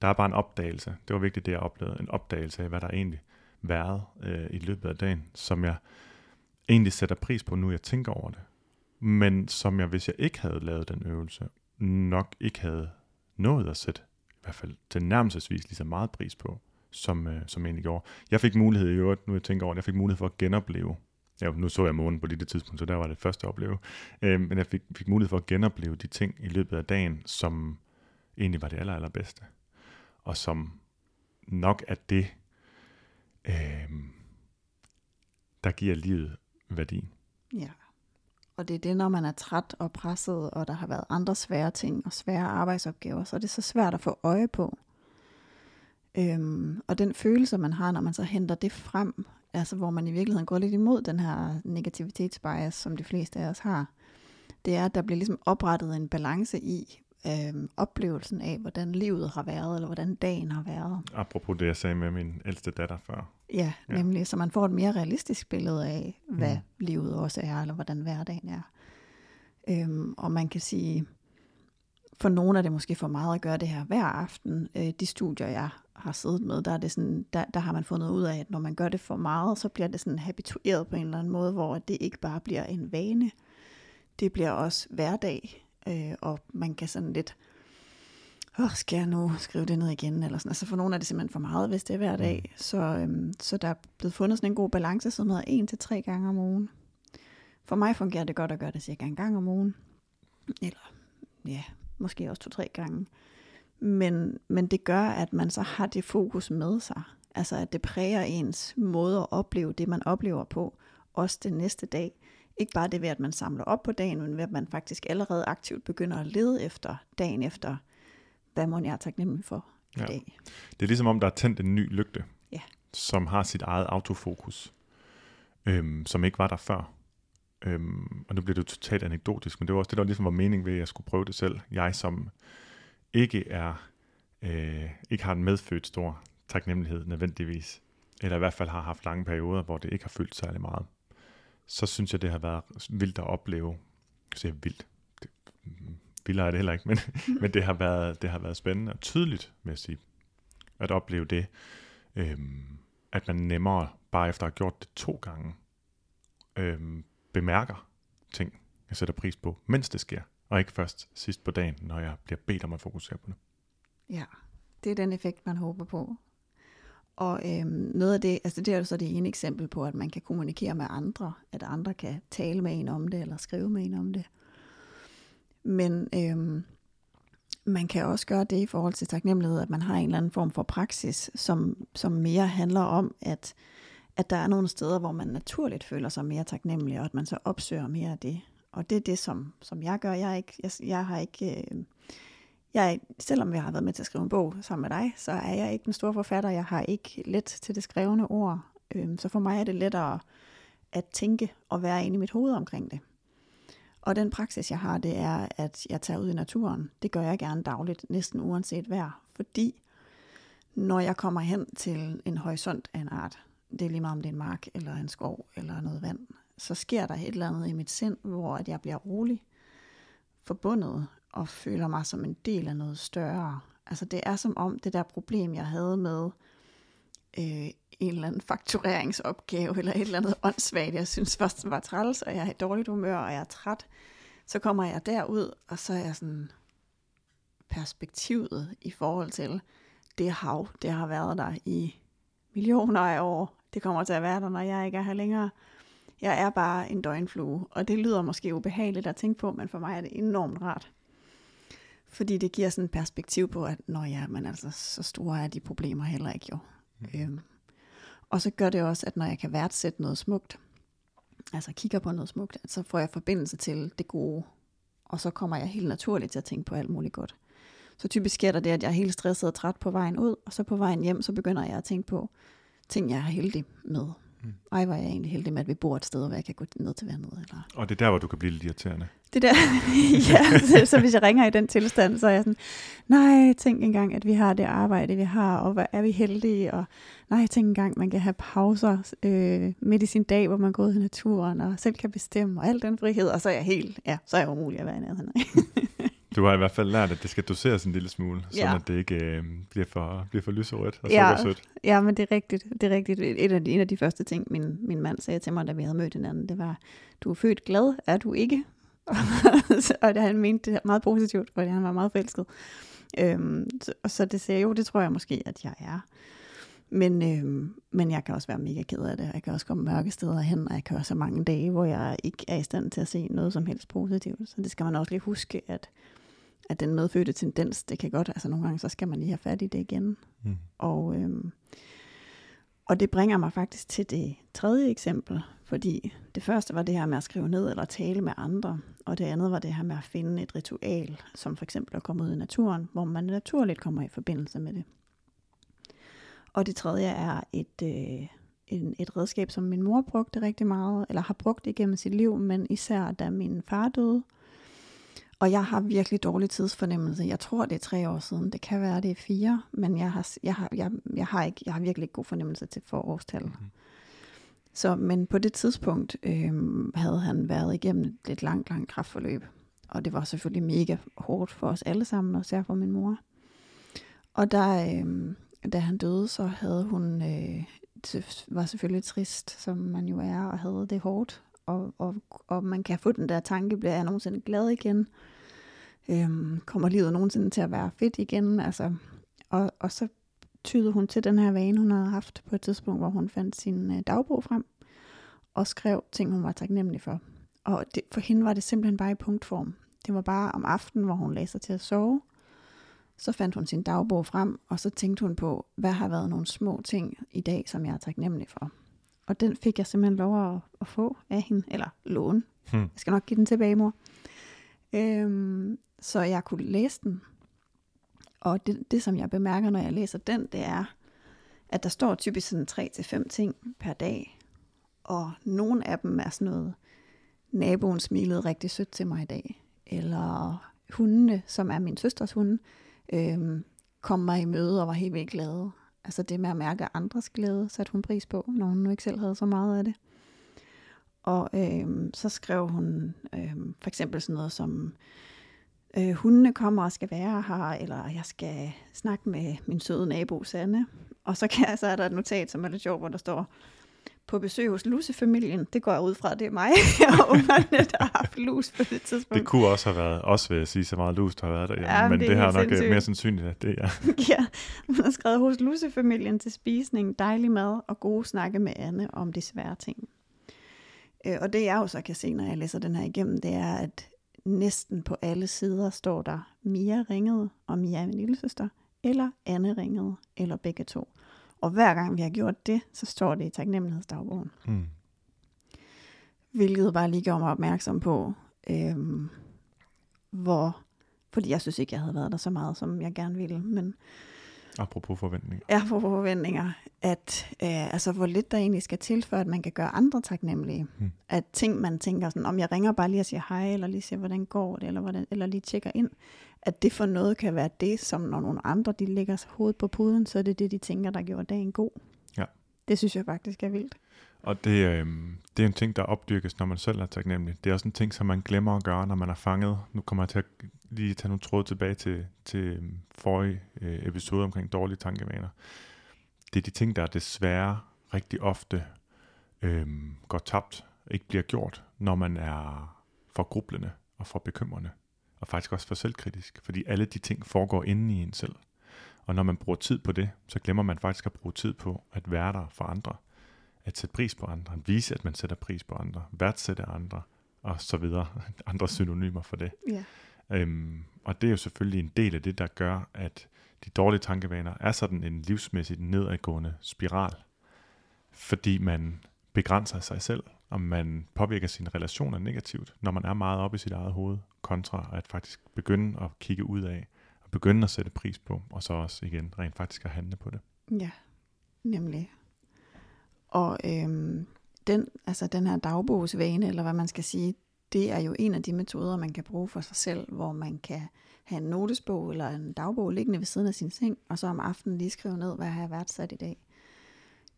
Der er bare en opdagelse. Det var vigtigt, det jeg oplevede. En opdagelse af, hvad der egentlig været øh, i løbet af dagen, som jeg egentlig sætter pris på, nu jeg tænker over det. Men som jeg, hvis jeg ikke havde lavet den øvelse, nok ikke havde nået at sætte, i hvert fald til nærmelsesvis lige så meget pris på, som, øh, som egentlig gjorde. Jeg fik mulighed i øvrigt, nu jeg tænker over det, jeg fik mulighed for at genopleve ja, nu så jeg månen på det tidspunkt, så der var det første at opleve. Øh, men jeg fik, fik mulighed for at genopleve de ting i løbet af dagen, som egentlig var det aller, allerbedste. Og som nok er det, øh, der giver livet værdi. Ja. Og det er det, når man er træt og presset, og der har været andre svære ting og svære arbejdsopgaver, så er det så svært at få øje på. Øhm, og den følelse, man har, når man så henter det frem, altså hvor man i virkeligheden går lidt imod den her negativitetsbias, som de fleste af os har, det er, at der bliver ligesom oprettet en balance i øhm, oplevelsen af, hvordan livet har været, eller hvordan dagen har været. Apropos det, jeg sagde med min ældste datter før. Ja, ja. nemlig, så man får et mere realistisk billede af, hvad mm. livet også er, eller hvordan hverdagen er. Øhm, og man kan sige, for nogle er det måske for meget at gøre det her hver aften. Øh, de studier, jeg har siddet med, der, er det sådan, der, der har man fundet ud af, at når man gør det for meget, så bliver det sådan habitueret på en eller anden måde, hvor det ikke bare bliver en vane, det bliver også hverdag, øh, og man kan sådan lidt, åh, skal jeg nu skrive det ned igen, eller sådan. Altså for nogle er det simpelthen for meget, hvis det er hver dag. Mm. Så, øhm, så der er blevet fundet sådan en god balance, som hedder en til tre gange om ugen. For mig fungerer det godt at gøre det cirka en gang om ugen. Eller ja, måske også to-tre gange. Men, men det gør, at man så har det fokus med sig. Altså at det præger ens måde at opleve det, man oplever på, også den næste dag. Ikke bare det ved, at man samler op på dagen, men ved, at man faktisk allerede aktivt begynder at lede efter dagen efter, hvad må jeg er taknemmelig for i ja. dag. Det er ligesom om, der er tændt en ny lygte, ja. som har sit eget autofokus, øhm, som ikke var der før. Øhm, og nu bliver det totalt anekdotisk, men det var også det, der ligesom var mening ved, at jeg skulle prøve det selv. Jeg som ikke er øh, ikke har en medfødt stor taknemmelighed nødvendigvis, eller i hvert fald har haft lange perioder, hvor det ikke har følt særlig meget, så synes jeg, det har været vildt at opleve. Så jeg vildt. Det, vildere er det heller ikke, men, men det, har været, det har været spændende og tydeligt, med at sige, at opleve det, øhm, at man nemmere, bare efter at have gjort det to gange, øhm, bemærker ting, jeg sætter pris på, mens det sker, og ikke først sidst på dagen, når jeg bliver bedt om at fokusere på det. Ja, det er den effekt, man håber på. Og øhm, noget af det, altså det er jo så det ene eksempel på, at man kan kommunikere med andre, at andre kan tale med en om det, eller skrive med en om det. Men øhm, man kan også gøre det i forhold til taknemmelighed, at man har en eller anden form for praksis, som, som mere handler om, at, at der er nogle steder, hvor man naturligt føler sig mere taknemmelig, og at man så opsøger mere af det. Og det er det, som, som jeg gør. Jeg, er ikke, jeg, jeg har ikke... Øh, jeg, selvom jeg har været med til at skrive en bog sammen med dig, så er jeg ikke den store forfatter. Jeg har ikke let til det skrevne ord. Øh, så for mig er det lettere at tænke og være inde i mit hoved omkring det. Og den praksis, jeg har, det er, at jeg tager ud i naturen. Det gør jeg gerne dagligt, næsten uanset vejr. Fordi når jeg kommer hen til en horisont af en art, det er lige meget om det er en mark, eller en skov, eller noget vand, så sker der et eller andet i mit sind, hvor at jeg bliver rolig, forbundet og føler mig som en del af noget større. Altså det er som om det der problem, jeg havde med øh, en eller anden faktureringsopgave, eller et eller andet åndssvagt, jeg synes først var træls, og jeg er i dårligt humør, og jeg er træt, så kommer jeg derud, og så er jeg sådan perspektivet i forhold til det hav, det har været der i millioner af år. Det kommer til at være der, når jeg ikke er her længere. Jeg er bare en døgnflue, og det lyder måske ubehageligt at tænke på, men for mig er det enormt rart. Fordi det giver sådan et perspektiv på, at når ja, men altså, så store er de problemer heller ikke jo. Mm. Øhm. Og så gør det også, at når jeg kan værdsætte noget smukt, altså kigger på noget smukt, så får jeg forbindelse til det gode. Og så kommer jeg helt naturligt til at tænke på alt muligt godt. Så typisk sker der det, at jeg er helt stresset og træt på vejen ud, og så på vejen hjem, så begynder jeg at tænke på ting, jeg er heldig med. Mm. Ej, var jeg egentlig heldig med, at vi bor et sted, hvor jeg kan gå ned til vandet. Eller... Og det er der, hvor du kan blive lidt irriterende. Det der, ja, så, så hvis jeg ringer i den tilstand, så er jeg sådan, nej, tænk engang, at vi har det arbejde, vi har, og hvor er vi heldige, og nej, tænk engang, man kan have pauser øh, midt i sin dag, hvor man går ud i naturen, og selv kan bestemme, og al den frihed, og så er jeg helt, ja, så er jeg umulig at være i nærheden Du har i hvert fald lært, at det skal doseres en lille smule, så ja. at det ikke øh, bliver, for, bliver for lyserødt og ja, sødt. Ja, men det er rigtigt. Det er rigtigt. Et af de, en af de første ting, min, min mand sagde til mig, da vi havde mødt hinanden, det var, du er født glad, er du ikke? og det han mente det meget positivt, fordi han var meget forelsket. Øhm, så, og så det sagde jo, det tror jeg måske, at jeg er. Men, øh, men jeg kan også være mega ked af det. Jeg kan også komme mørke steder hen, og jeg kan også have mange dage, hvor jeg ikke er i stand til at se noget som helst positivt. Så det skal man også lige huske, at, at den medfødte tendens, det kan godt, altså nogle gange, så skal man lige have fat i det igen. Mm. Og, øh, og det bringer mig faktisk til det tredje eksempel, fordi det første var det her med at skrive ned eller tale med andre, og det andet var det her med at finde et ritual, som for eksempel at komme ud i naturen, hvor man naturligt kommer i forbindelse med det. Og det tredje er et, øh, en, et redskab, som min mor brugte rigtig meget, eller har brugt igennem sit liv, men især da min far døde. Og jeg har virkelig dårlig tidsfornemmelse. Jeg tror, det er tre år siden. Det kan være, det er fire, men jeg har, jeg har, jeg, jeg har, ikke, jeg har virkelig ikke god fornemmelse til forårstal. Mm-hmm. Så, men på det tidspunkt øh, havde han været igennem et lidt langt, langt kraftforløb. Og det var selvfølgelig mega hårdt for os alle sammen, og særligt for min mor. Og der, øh, da han døde, så havde hun, øh, var selvfølgelig trist, som man jo er, og havde det hårdt. Og, og, og man kan få den der tanke, bliver jeg nogensinde glad igen? Øhm, kommer livet nogensinde til at være fedt igen? Altså, og, og så tyede hun til den her vane, hun havde haft på et tidspunkt, hvor hun fandt sin øh, dagbog frem, og skrev ting, hun var taknemmelig for. Og det, for hende var det simpelthen bare i punktform. Det var bare om aftenen, hvor hun lagde sig til at sove, så fandt hun sin dagbog frem, og så tænkte hun på, hvad har været nogle små ting i dag, som jeg er taknemmelig for. Og den fik jeg simpelthen lov at, at få af hende, eller låne. Hmm. Jeg skal nok give den tilbage, mor. Øhm, så jeg kunne læse den. Og det, det, som jeg bemærker, når jeg læser den, det er, at der står typisk sådan 3-5 ting per dag. Og nogle af dem er sådan noget, naboen smilede rigtig sødt til mig i dag. Eller hundene, som er min søsters hunde, øhm, kom mig i møde og var helt vildt glade. Altså det med at mærke andres glæde, satte hun pris på, når hun nu ikke selv havde så meget af det. Og øh, så skrev hun øh, for eksempel sådan noget som, øh, hundene kommer og skal være her, eller jeg skal snakke med min søde nabo Sanne. Og så, kan så er der et notat, som er lidt sjovt, hvor der står, på besøg hos lusefamilien. Det går jeg ud fra, det er mig og ungerne, der har haft lus på det tidspunkt. Det kunne også have været, også vil jeg sige, så meget lus, der har været der. Ja, men det, det har nok øh, sindssygt. mere sandsynligt, at det er. ja, hun har skrevet hos lusefamilien til spisning, dejlig mad og gode snakke med Anne om de svære ting. Øh, og det jeg jo så kan se, når jeg læser den her igennem, det er, at næsten på alle sider står der Mia ringede, og Mia er min lille søster, eller Anne ringede, eller begge to. Og hver gang vi har gjort det, så står det i taknemmelighedsdagbogen. Mm. Hvilket bare lige gør mig opmærksom på, øhm, hvor, fordi jeg synes ikke, jeg havde været der så meget, som jeg gerne ville, men Apropos forventninger. Apropos forventninger. At, øh, altså, hvor lidt der egentlig skal til, for at man kan gøre andre taknemmelige. Hmm. At ting, man tænker sådan, om jeg ringer bare lige og siger hej, eller lige siger, hvordan går det, eller, hvordan, eller lige tjekker ind. At det for noget kan være det, som når nogle andre, de lægger hovedet på puden, så er det det, de tænker, der gjorde dagen god. Ja. Det synes jeg faktisk er vildt. Og det, øh, det er en ting, der opdyrkes, når man selv er taknemmelig. Det er også en ting, som man glemmer at gøre, når man er fanget. Nu kommer jeg til at lige tage nogle tråde tilbage til, til øhm, forrige øh, episode omkring dårlige tankevaner. Det er de ting, der desværre rigtig ofte øh, går tabt, ikke bliver gjort, når man er for grublende og for bekymrende. Og faktisk også for selvkritisk, fordi alle de ting foregår inde i en selv. Og når man bruger tid på det, så glemmer man faktisk at bruge tid på at være der for andre at sætte pris på andre, at vise, at man sætter pris på andre, værdsætte andre, og så videre. Andre synonymer for det. Ja. Øhm, og det er jo selvfølgelig en del af det, der gør, at de dårlige tankevaner er sådan en livsmæssigt nedadgående spiral, fordi man begrænser sig selv, om man påvirker sine relationer negativt, når man er meget oppe i sit eget hoved, kontra at faktisk begynde at kigge ud af, og begynde at sætte pris på, og så også igen rent faktisk at handle på det. Ja, nemlig. Og øhm, den, altså den her dagbogsvane, eller hvad man skal sige, det er jo en af de metoder, man kan bruge for sig selv, hvor man kan have en notesbog eller en dagbog liggende ved siden af sin seng, og så om aftenen lige skrive ned, hvad har jeg værdsat i dag.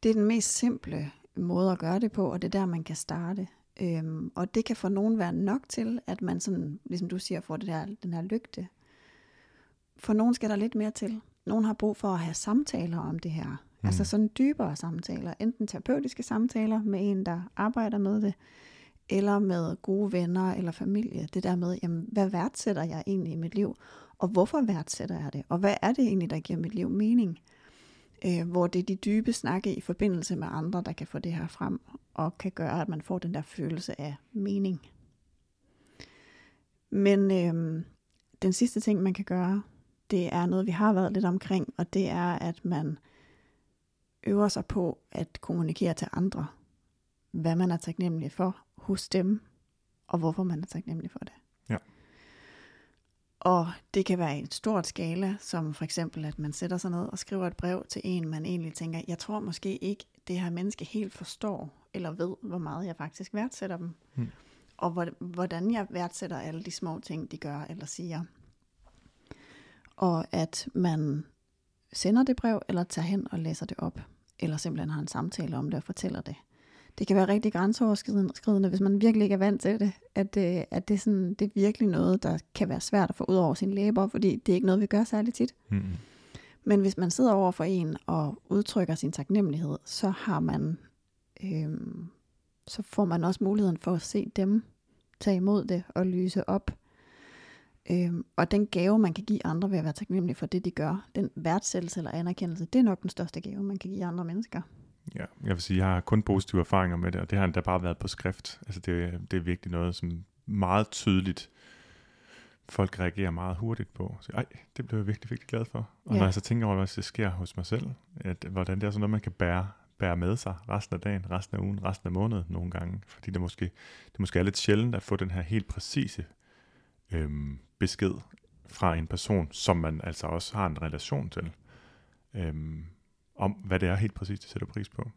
Det er den mest simple måde at gøre det på, og det er der, man kan starte. Øhm, og det kan for nogen være nok til, at man sådan, ligesom du siger, får det der, den her lygte. For nogen skal der lidt mere til. Nogen har brug for at have samtaler om det her. Mm. Altså sådan dybere samtaler, enten terapeutiske samtaler med en, der arbejder med det, eller med gode venner eller familie. Det der med, jamen, hvad værdsætter jeg egentlig i mit liv? Og hvorfor værdsætter jeg det? Og hvad er det egentlig, der giver mit liv mening? Øh, hvor det er de dybe snakke i forbindelse med andre, der kan få det her frem, og kan gøre, at man får den der følelse af mening. Men øh, den sidste ting, man kan gøre, det er noget, vi har været lidt omkring, og det er, at man øver sig på at kommunikere til andre, hvad man er taknemmelig for hos dem, og hvorfor man er taknemmelig for det. Og det kan være i et stort skala, som for eksempel, at man sætter sig ned og skriver et brev til en, man egentlig tænker, jeg tror måske ikke, det her menneske helt forstår, eller ved, hvor meget jeg faktisk værdsætter dem. Hmm. Og hvordan jeg værdsætter alle de små ting, de gør eller siger. Og at man sender det brev, eller tager hen og læser det op, eller simpelthen har en samtale om det og fortæller det det kan være rigtig grænseoverskridende, hvis man virkelig ikke er vant til det, at, øh, at det, er sådan, det er virkelig noget, der kan være svært at få ud over sine læber, fordi det er ikke noget, vi gør særlig tit. Mm. Men hvis man sidder over for en og udtrykker sin taknemmelighed, så har man, øh, så får man også muligheden for at se dem tage imod det og lyse op. Øhm, og den gave, man kan give andre ved at være taknemmelig for det, de gør, den værdsættelse eller anerkendelse, det er nok den største gave, man kan give andre mennesker. Ja, jeg vil sige, jeg har kun positive erfaringer med det, og det har endda bare været på skrift. Altså det, det er virkelig noget, som meget tydeligt folk reagerer meget hurtigt på. Så, Ej, det blev jeg virkelig, virkelig glad for. Og ja. når jeg så tænker over, hvad der sker hos mig selv, at, hvordan det er sådan noget, man kan bære, bære med sig resten af dagen, resten af ugen, resten af måneden nogle gange. Fordi det måske, det måske er lidt sjældent at få den her helt præcise øhm, besked fra en person, som man altså også har en relation til. Øhm, om, hvad det er helt præcis, de sætter pris på.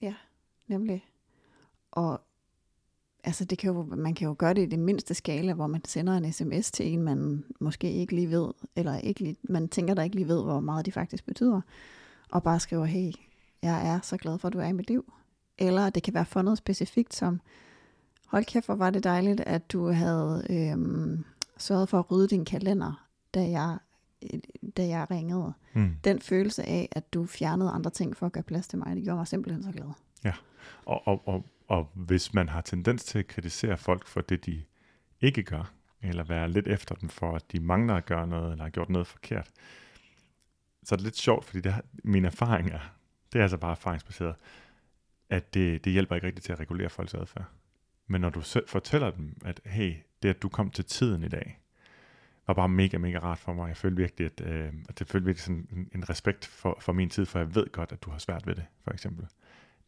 Ja, nemlig. Og altså det kan jo, man kan jo gøre det i det mindste skala, hvor man sender en sms til en, man måske ikke lige ved, eller ikke lige, man tænker, der ikke lige ved, hvor meget de faktisk betyder, og bare skriver, hey, jeg er så glad for, at du er i mit liv. Eller det kan være for noget specifikt, som, hold kæft, hvor var det dejligt, at du havde øhm, sørget for at rydde din kalender, da jeg da jeg ringede. Mm. Den følelse af, at du fjernede andre ting for at gøre plads til mig, det gjorde mig simpelthen så glad. Ja, og, og, og, og hvis man har tendens til at kritisere folk for det, de ikke gør, eller være lidt efter dem for, at de mangler at gøre noget, eller har gjort noget forkert, så er det lidt sjovt, fordi det, min erfaring er, det er altså bare erfaringsbaseret, at det, det hjælper ikke rigtigt til at regulere folks adfærd. Men når du fortæller dem, at hey, det at du kom til tiden i dag, var bare mega, mega rart for mig. Jeg følte virkelig, at, øh, at det følte virkelig sådan en, en respekt for, for min tid, for jeg ved godt, at du har svært ved det, for eksempel.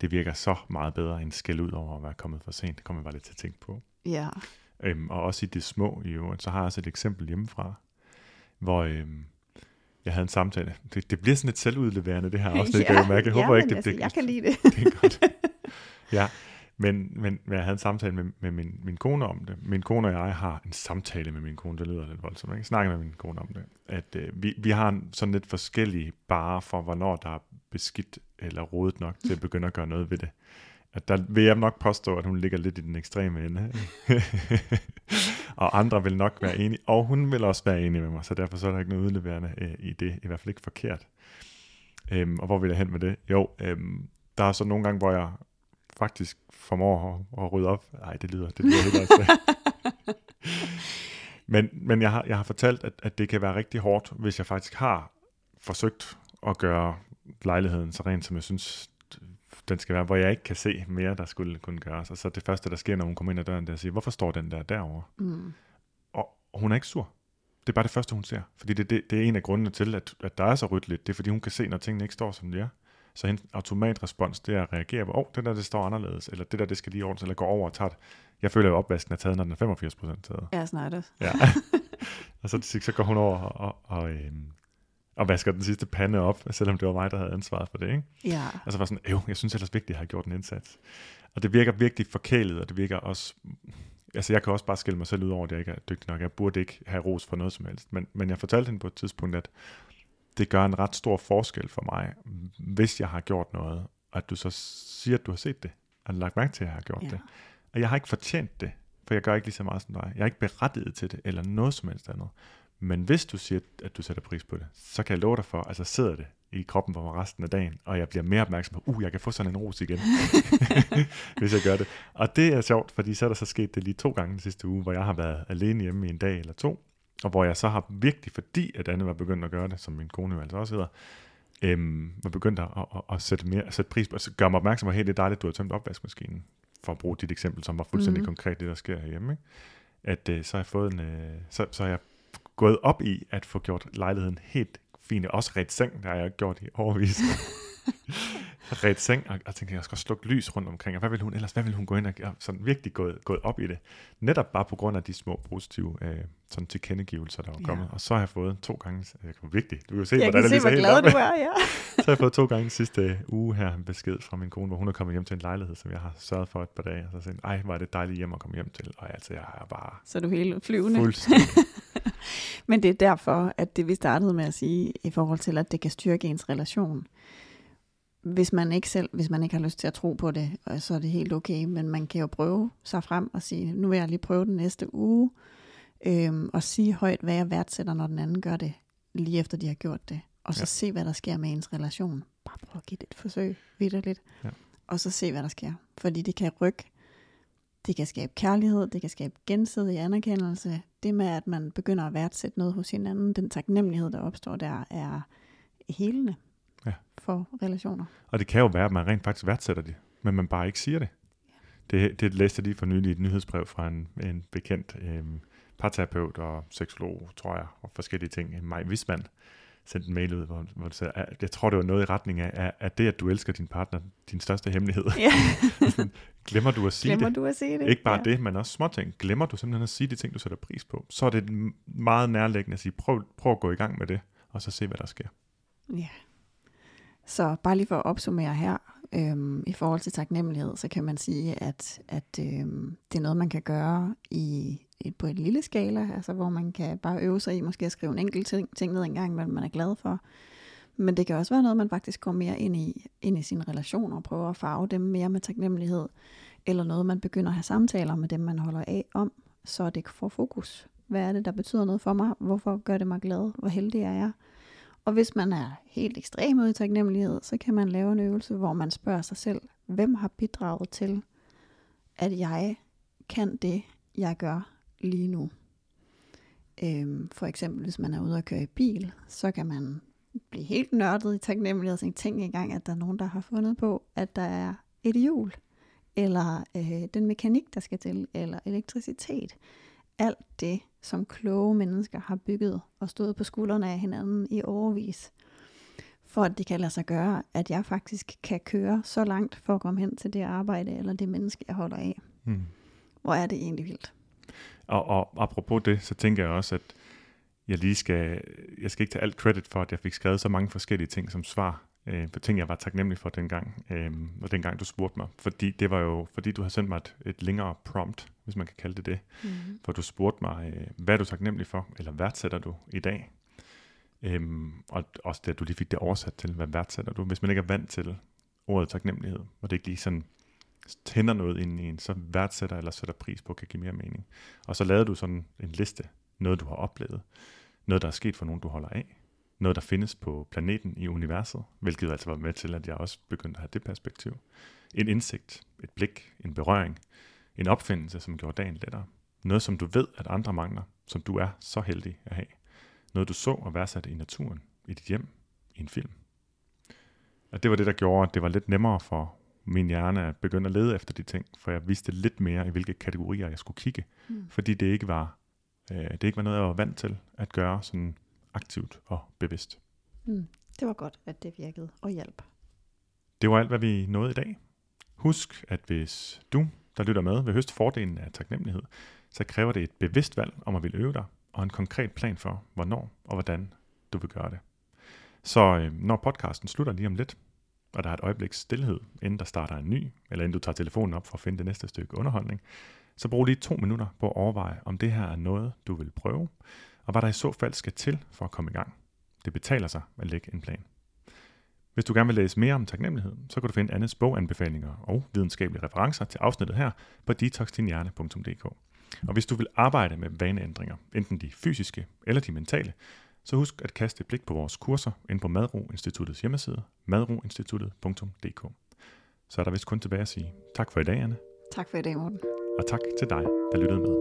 Det virker så meget bedre end skæld ud over at være kommet for sent. Det kommer jeg bare lidt til at tænke på. Ja. Øhm, og også i det små i øvrigt, så har jeg også et eksempel hjemmefra, hvor øhm, jeg havde en samtale. Det, det bliver sådan lidt selvudleverende, det her afsnit, ja, jeg mærke. Jeg håber ja, ikke, det, altså, det, jeg kan lide det. det er godt. Ja, men, men jeg havde en samtale med, med min, min kone om det. Min kone og jeg har en samtale med min kone, det lyder lidt voldsomt, ikke? Snakker med min kone om det. At øh, vi, vi har en, sådan lidt forskellige bare for, hvornår der er beskidt eller rodet nok til at begynde at gøre noget ved det. At der vil jeg nok påstå, at hun ligger lidt i den ekstreme ende. og andre vil nok være enige, og hun vil også være enig med mig, så derfor så er der ikke noget udleverende øh, i det, i hvert fald ikke forkert. Øhm, og hvor vil jeg hen med det? Jo, øhm, der er så nogle gange, hvor jeg faktisk formår at, at rydde op. Nej, det lyder, det lyder helt altså. men, men jeg har, jeg har fortalt, at, at det kan være rigtig hårdt, hvis jeg faktisk har forsøgt at gøre lejligheden så rent, som jeg synes, den skal være, hvor jeg ikke kan se mere, der skulle kunne gøres. Og så det første, der sker, når hun kommer ind ad døren, det er at sige, hvorfor står den der derovre? Mm. Og, og hun er ikke sur. Det er bare det første, hun ser. Fordi det, det, det er en af grundene til, at, at der er så ryddeligt. Det er, fordi hun kan se, når tingene ikke står, som de er. Så en automatrespons, det er at reagere på, åh, oh, det der, det står anderledes, eller det der, det skal lige ordentligt, eller gå over og tage det. Jeg føler at opvasken er taget, når den er 85% taget. Ja, snart også. Ja. og så, så går hun over og, og, og, øhm, og vasker den sidste pande op, selvom det var mig, der havde ansvaret for det, ikke? Ja. Og så var sådan, jeg synes ellers vigtigt, at jeg har gjort en indsats. Og det virker virkelig forkælet, og det virker også... Altså, jeg kan også bare skille mig selv ud over, at jeg ikke er dygtig nok. Jeg burde ikke have ros for noget som helst. Men, men jeg fortalte hende på et tidspunkt, at det gør en ret stor forskel for mig, hvis jeg har gjort noget, og at du så siger, at du har set det, og lagt mærke til, at jeg har gjort ja. det. Og jeg har ikke fortjent det, for jeg gør ikke lige så meget som dig. Jeg er ikke berettiget til det, eller noget som helst andet. Men hvis du siger, at du sætter pris på det, så kan jeg love dig for, at så sidder det i kroppen på mig resten af dagen, og jeg bliver mere opmærksom på, uh, jeg kan få sådan en ros igen, hvis jeg gør det. Og det er sjovt, fordi så er der så sket det lige to gange den sidste uge, hvor jeg har været alene hjemme i en dag eller to, og hvor jeg så har virkelig, fordi at Anne var begyndt at gøre det, som min kone jo altså også hedder, øhm, var begyndt at, at, at, at sætte, mere, at sætte pris på, altså gøre mig opmærksom på, hey, det er dejligt, du har tømt opvaskemaskinen, for at bruge dit eksempel, som var fuldstændig mm. konkret, det der sker herhjemme, ikke? at øh, så har jeg fået en, øh, så, så har jeg gået op i at få gjort lejligheden helt fin, også ret seng, der har jeg gjort i overvis. ret seng, og, og tænkte, jeg skal slukke lys rundt omkring, og hvad vil hun ellers, hvad vil hun gå ind og, og sådan virkelig gået, gået op i det. Netop bare på grund af de små positive øh, sådan tilkendegivelser, der var ja. kommet. Og så har jeg fået to gange, jeg kan virkelig, du kan se, jeg hvordan kan se, hvor glad du er, ja. så har jeg fået to gange sidste uge her en besked fra min kone, hvor hun er kommet hjem til en lejlighed, som jeg har sørget for et par dage, og så sagde ej, var det dejligt hjem at komme hjem til, og altså, jeg er bare... Så er du helt flyvende. Fuldstændig. Men det er derfor, at det vi startede med at sige, i forhold til, at det kan styrke ens relation, hvis man ikke selv, hvis man ikke har lyst til at tro på det, så er det helt okay, men man kan jo prøve sig frem og sige, nu vil jeg lige prøve den næste uge, øhm, og sige højt, hvad jeg værdsætter, når den anden gør det, lige efter de har gjort det. Og så ja. se, hvad der sker med ens relation. Bare prøv at give det et forsøg, vidderligt. Ja. Og så se, hvad der sker. Fordi det kan rykke. Det kan skabe kærlighed, det kan skabe gensidig anerkendelse. Det med, at man begynder at værdsætte noget hos hinanden, den taknemmelighed, der opstår der, er helende ja. for relationer. Og det kan jo være, at man rent faktisk værdsætter det, men man bare ikke siger det. Ja. Det, det læste jeg lige for nylig et nyhedsbrev fra en, en bekendt øh, parterapeut og seksolog, tror jeg, og forskellige ting. Maj Wisman sendte en mail ud, hvor, hvor det sagde, at jeg tror, det var noget i retning af, at det, at du elsker din partner, din største hemmelighed. Ja. Glemmer du at sige Glemmer det? du at sige det? Ikke bare ja. det, men også små ting. Glemmer du simpelthen at sige de ting, du sætter pris på, så er det meget nærliggende at sige, prøv, prøv at gå i gang med det, og så se, hvad der sker. Ja. Så bare lige for at opsummere her, øhm, i forhold til taknemmelighed, så kan man sige, at, at øhm, det er noget, man kan gøre i et, på et lille skala, altså hvor man kan bare øve sig i måske at skrive en enkelt ting, ting ned en gang, hvad man er glad for. Men det kan også være noget, man faktisk går mere ind i, ind i sine relationer og prøver at farve dem mere med taknemmelighed, eller noget, man begynder at have samtaler med dem, man holder af om, så det får fokus. Hvad er det, der betyder noget for mig? Hvorfor gør det mig glad? Hvor heldig er jeg? Og hvis man er helt ekstrem ud i taknemmelighed, så kan man lave en øvelse, hvor man spørger sig selv, hvem har bidraget til, at jeg kan det, jeg gør lige nu. Øhm, for eksempel, hvis man er ude og køre i bil, så kan man blive helt nørdet i taknemmelighed og tænke, tænk engang, at der er nogen, der har fundet på, at der er et hjul, eller øh, den mekanik, der skal til, eller elektricitet. Alt det, som kloge mennesker har bygget og stået på skuldrene af hinanden i overvis, for at det kan lade sig gøre, at jeg faktisk kan køre så langt for at komme hen til det arbejde, eller det menneske, jeg holder af. Hmm. Hvor er det egentlig vildt. Og, og apropos det, så tænker jeg også, at jeg lige skal, jeg skal ikke tage alt credit for, at jeg fik skrevet så mange forskellige ting som svar øh, på ting, jeg var taknemmelig for dengang, øh, og dengang du spurgte mig. Fordi det var jo, fordi du har sendt mig et, et længere prompt, hvis man kan kalde det det. Mm-hmm. For du spurgte mig, øh, hvad er du taknemmelig for, eller værdsætter du i dag? Øhm, og også det, at du lige fik det oversat til, hvad værdsætter du? Hvis man ikke er vant til ordet taknemmelighed, og det ikke lige sådan tænder noget ind i en, så værdsætter eller sætter pris på, kan give mere mening. Og så lavede du sådan en liste, noget du har oplevet, noget der er sket for nogen, du holder af, noget, der findes på planeten i universet, hvilket altså var med til, at jeg også begyndte at have det perspektiv. En indsigt, et blik, en berøring, en opfindelse, som gjorde dagen lettere. Noget, som du ved, at andre mangler, som du er så heldig at have. Noget, du så og værdsatte i naturen, i dit hjem, i en film. Og det var det, der gjorde, at det var lidt nemmere for min hjerne at begynde at lede efter de ting, for jeg vidste lidt mere, i hvilke kategorier jeg skulle kigge, mm. fordi det ikke var øh, det ikke var noget, jeg var vant til at gøre sådan aktivt og bevidst. Mm. Det var godt, at det virkede og hjalp. Det var alt, hvad vi nåede i dag. Husk, at hvis du, der lytter med, vil høste fordelen af taknemmelighed, så kræver det et bevidst valg om at ville øve dig, og en konkret plan for, hvornår og hvordan du vil gøre det. Så øh, når podcasten slutter lige om lidt, og der er et øjebliks stillhed, inden der starter en ny, eller inden du tager telefonen op for at finde det næste stykke underholdning, så brug lige to minutter på at overveje, om det her er noget, du vil prøve, og hvad der i så fald skal til for at komme i gang. Det betaler sig at lægge en plan. Hvis du gerne vil læse mere om taknemmelighed, så kan du finde Annes boganbefalinger og videnskabelige referencer til afsnittet her på detoxdinhjerne.dk. Og hvis du vil arbejde med vaneændringer, enten de fysiske eller de mentale, så husk at kaste et blik på vores kurser ind på Madro Instituttets hjemmeside, madroinstituttet.dk. Så er der vist kun tilbage at sige tak for i dag, Anne. Tak for i dag, Morten. Og tak til dig, der lyttede med.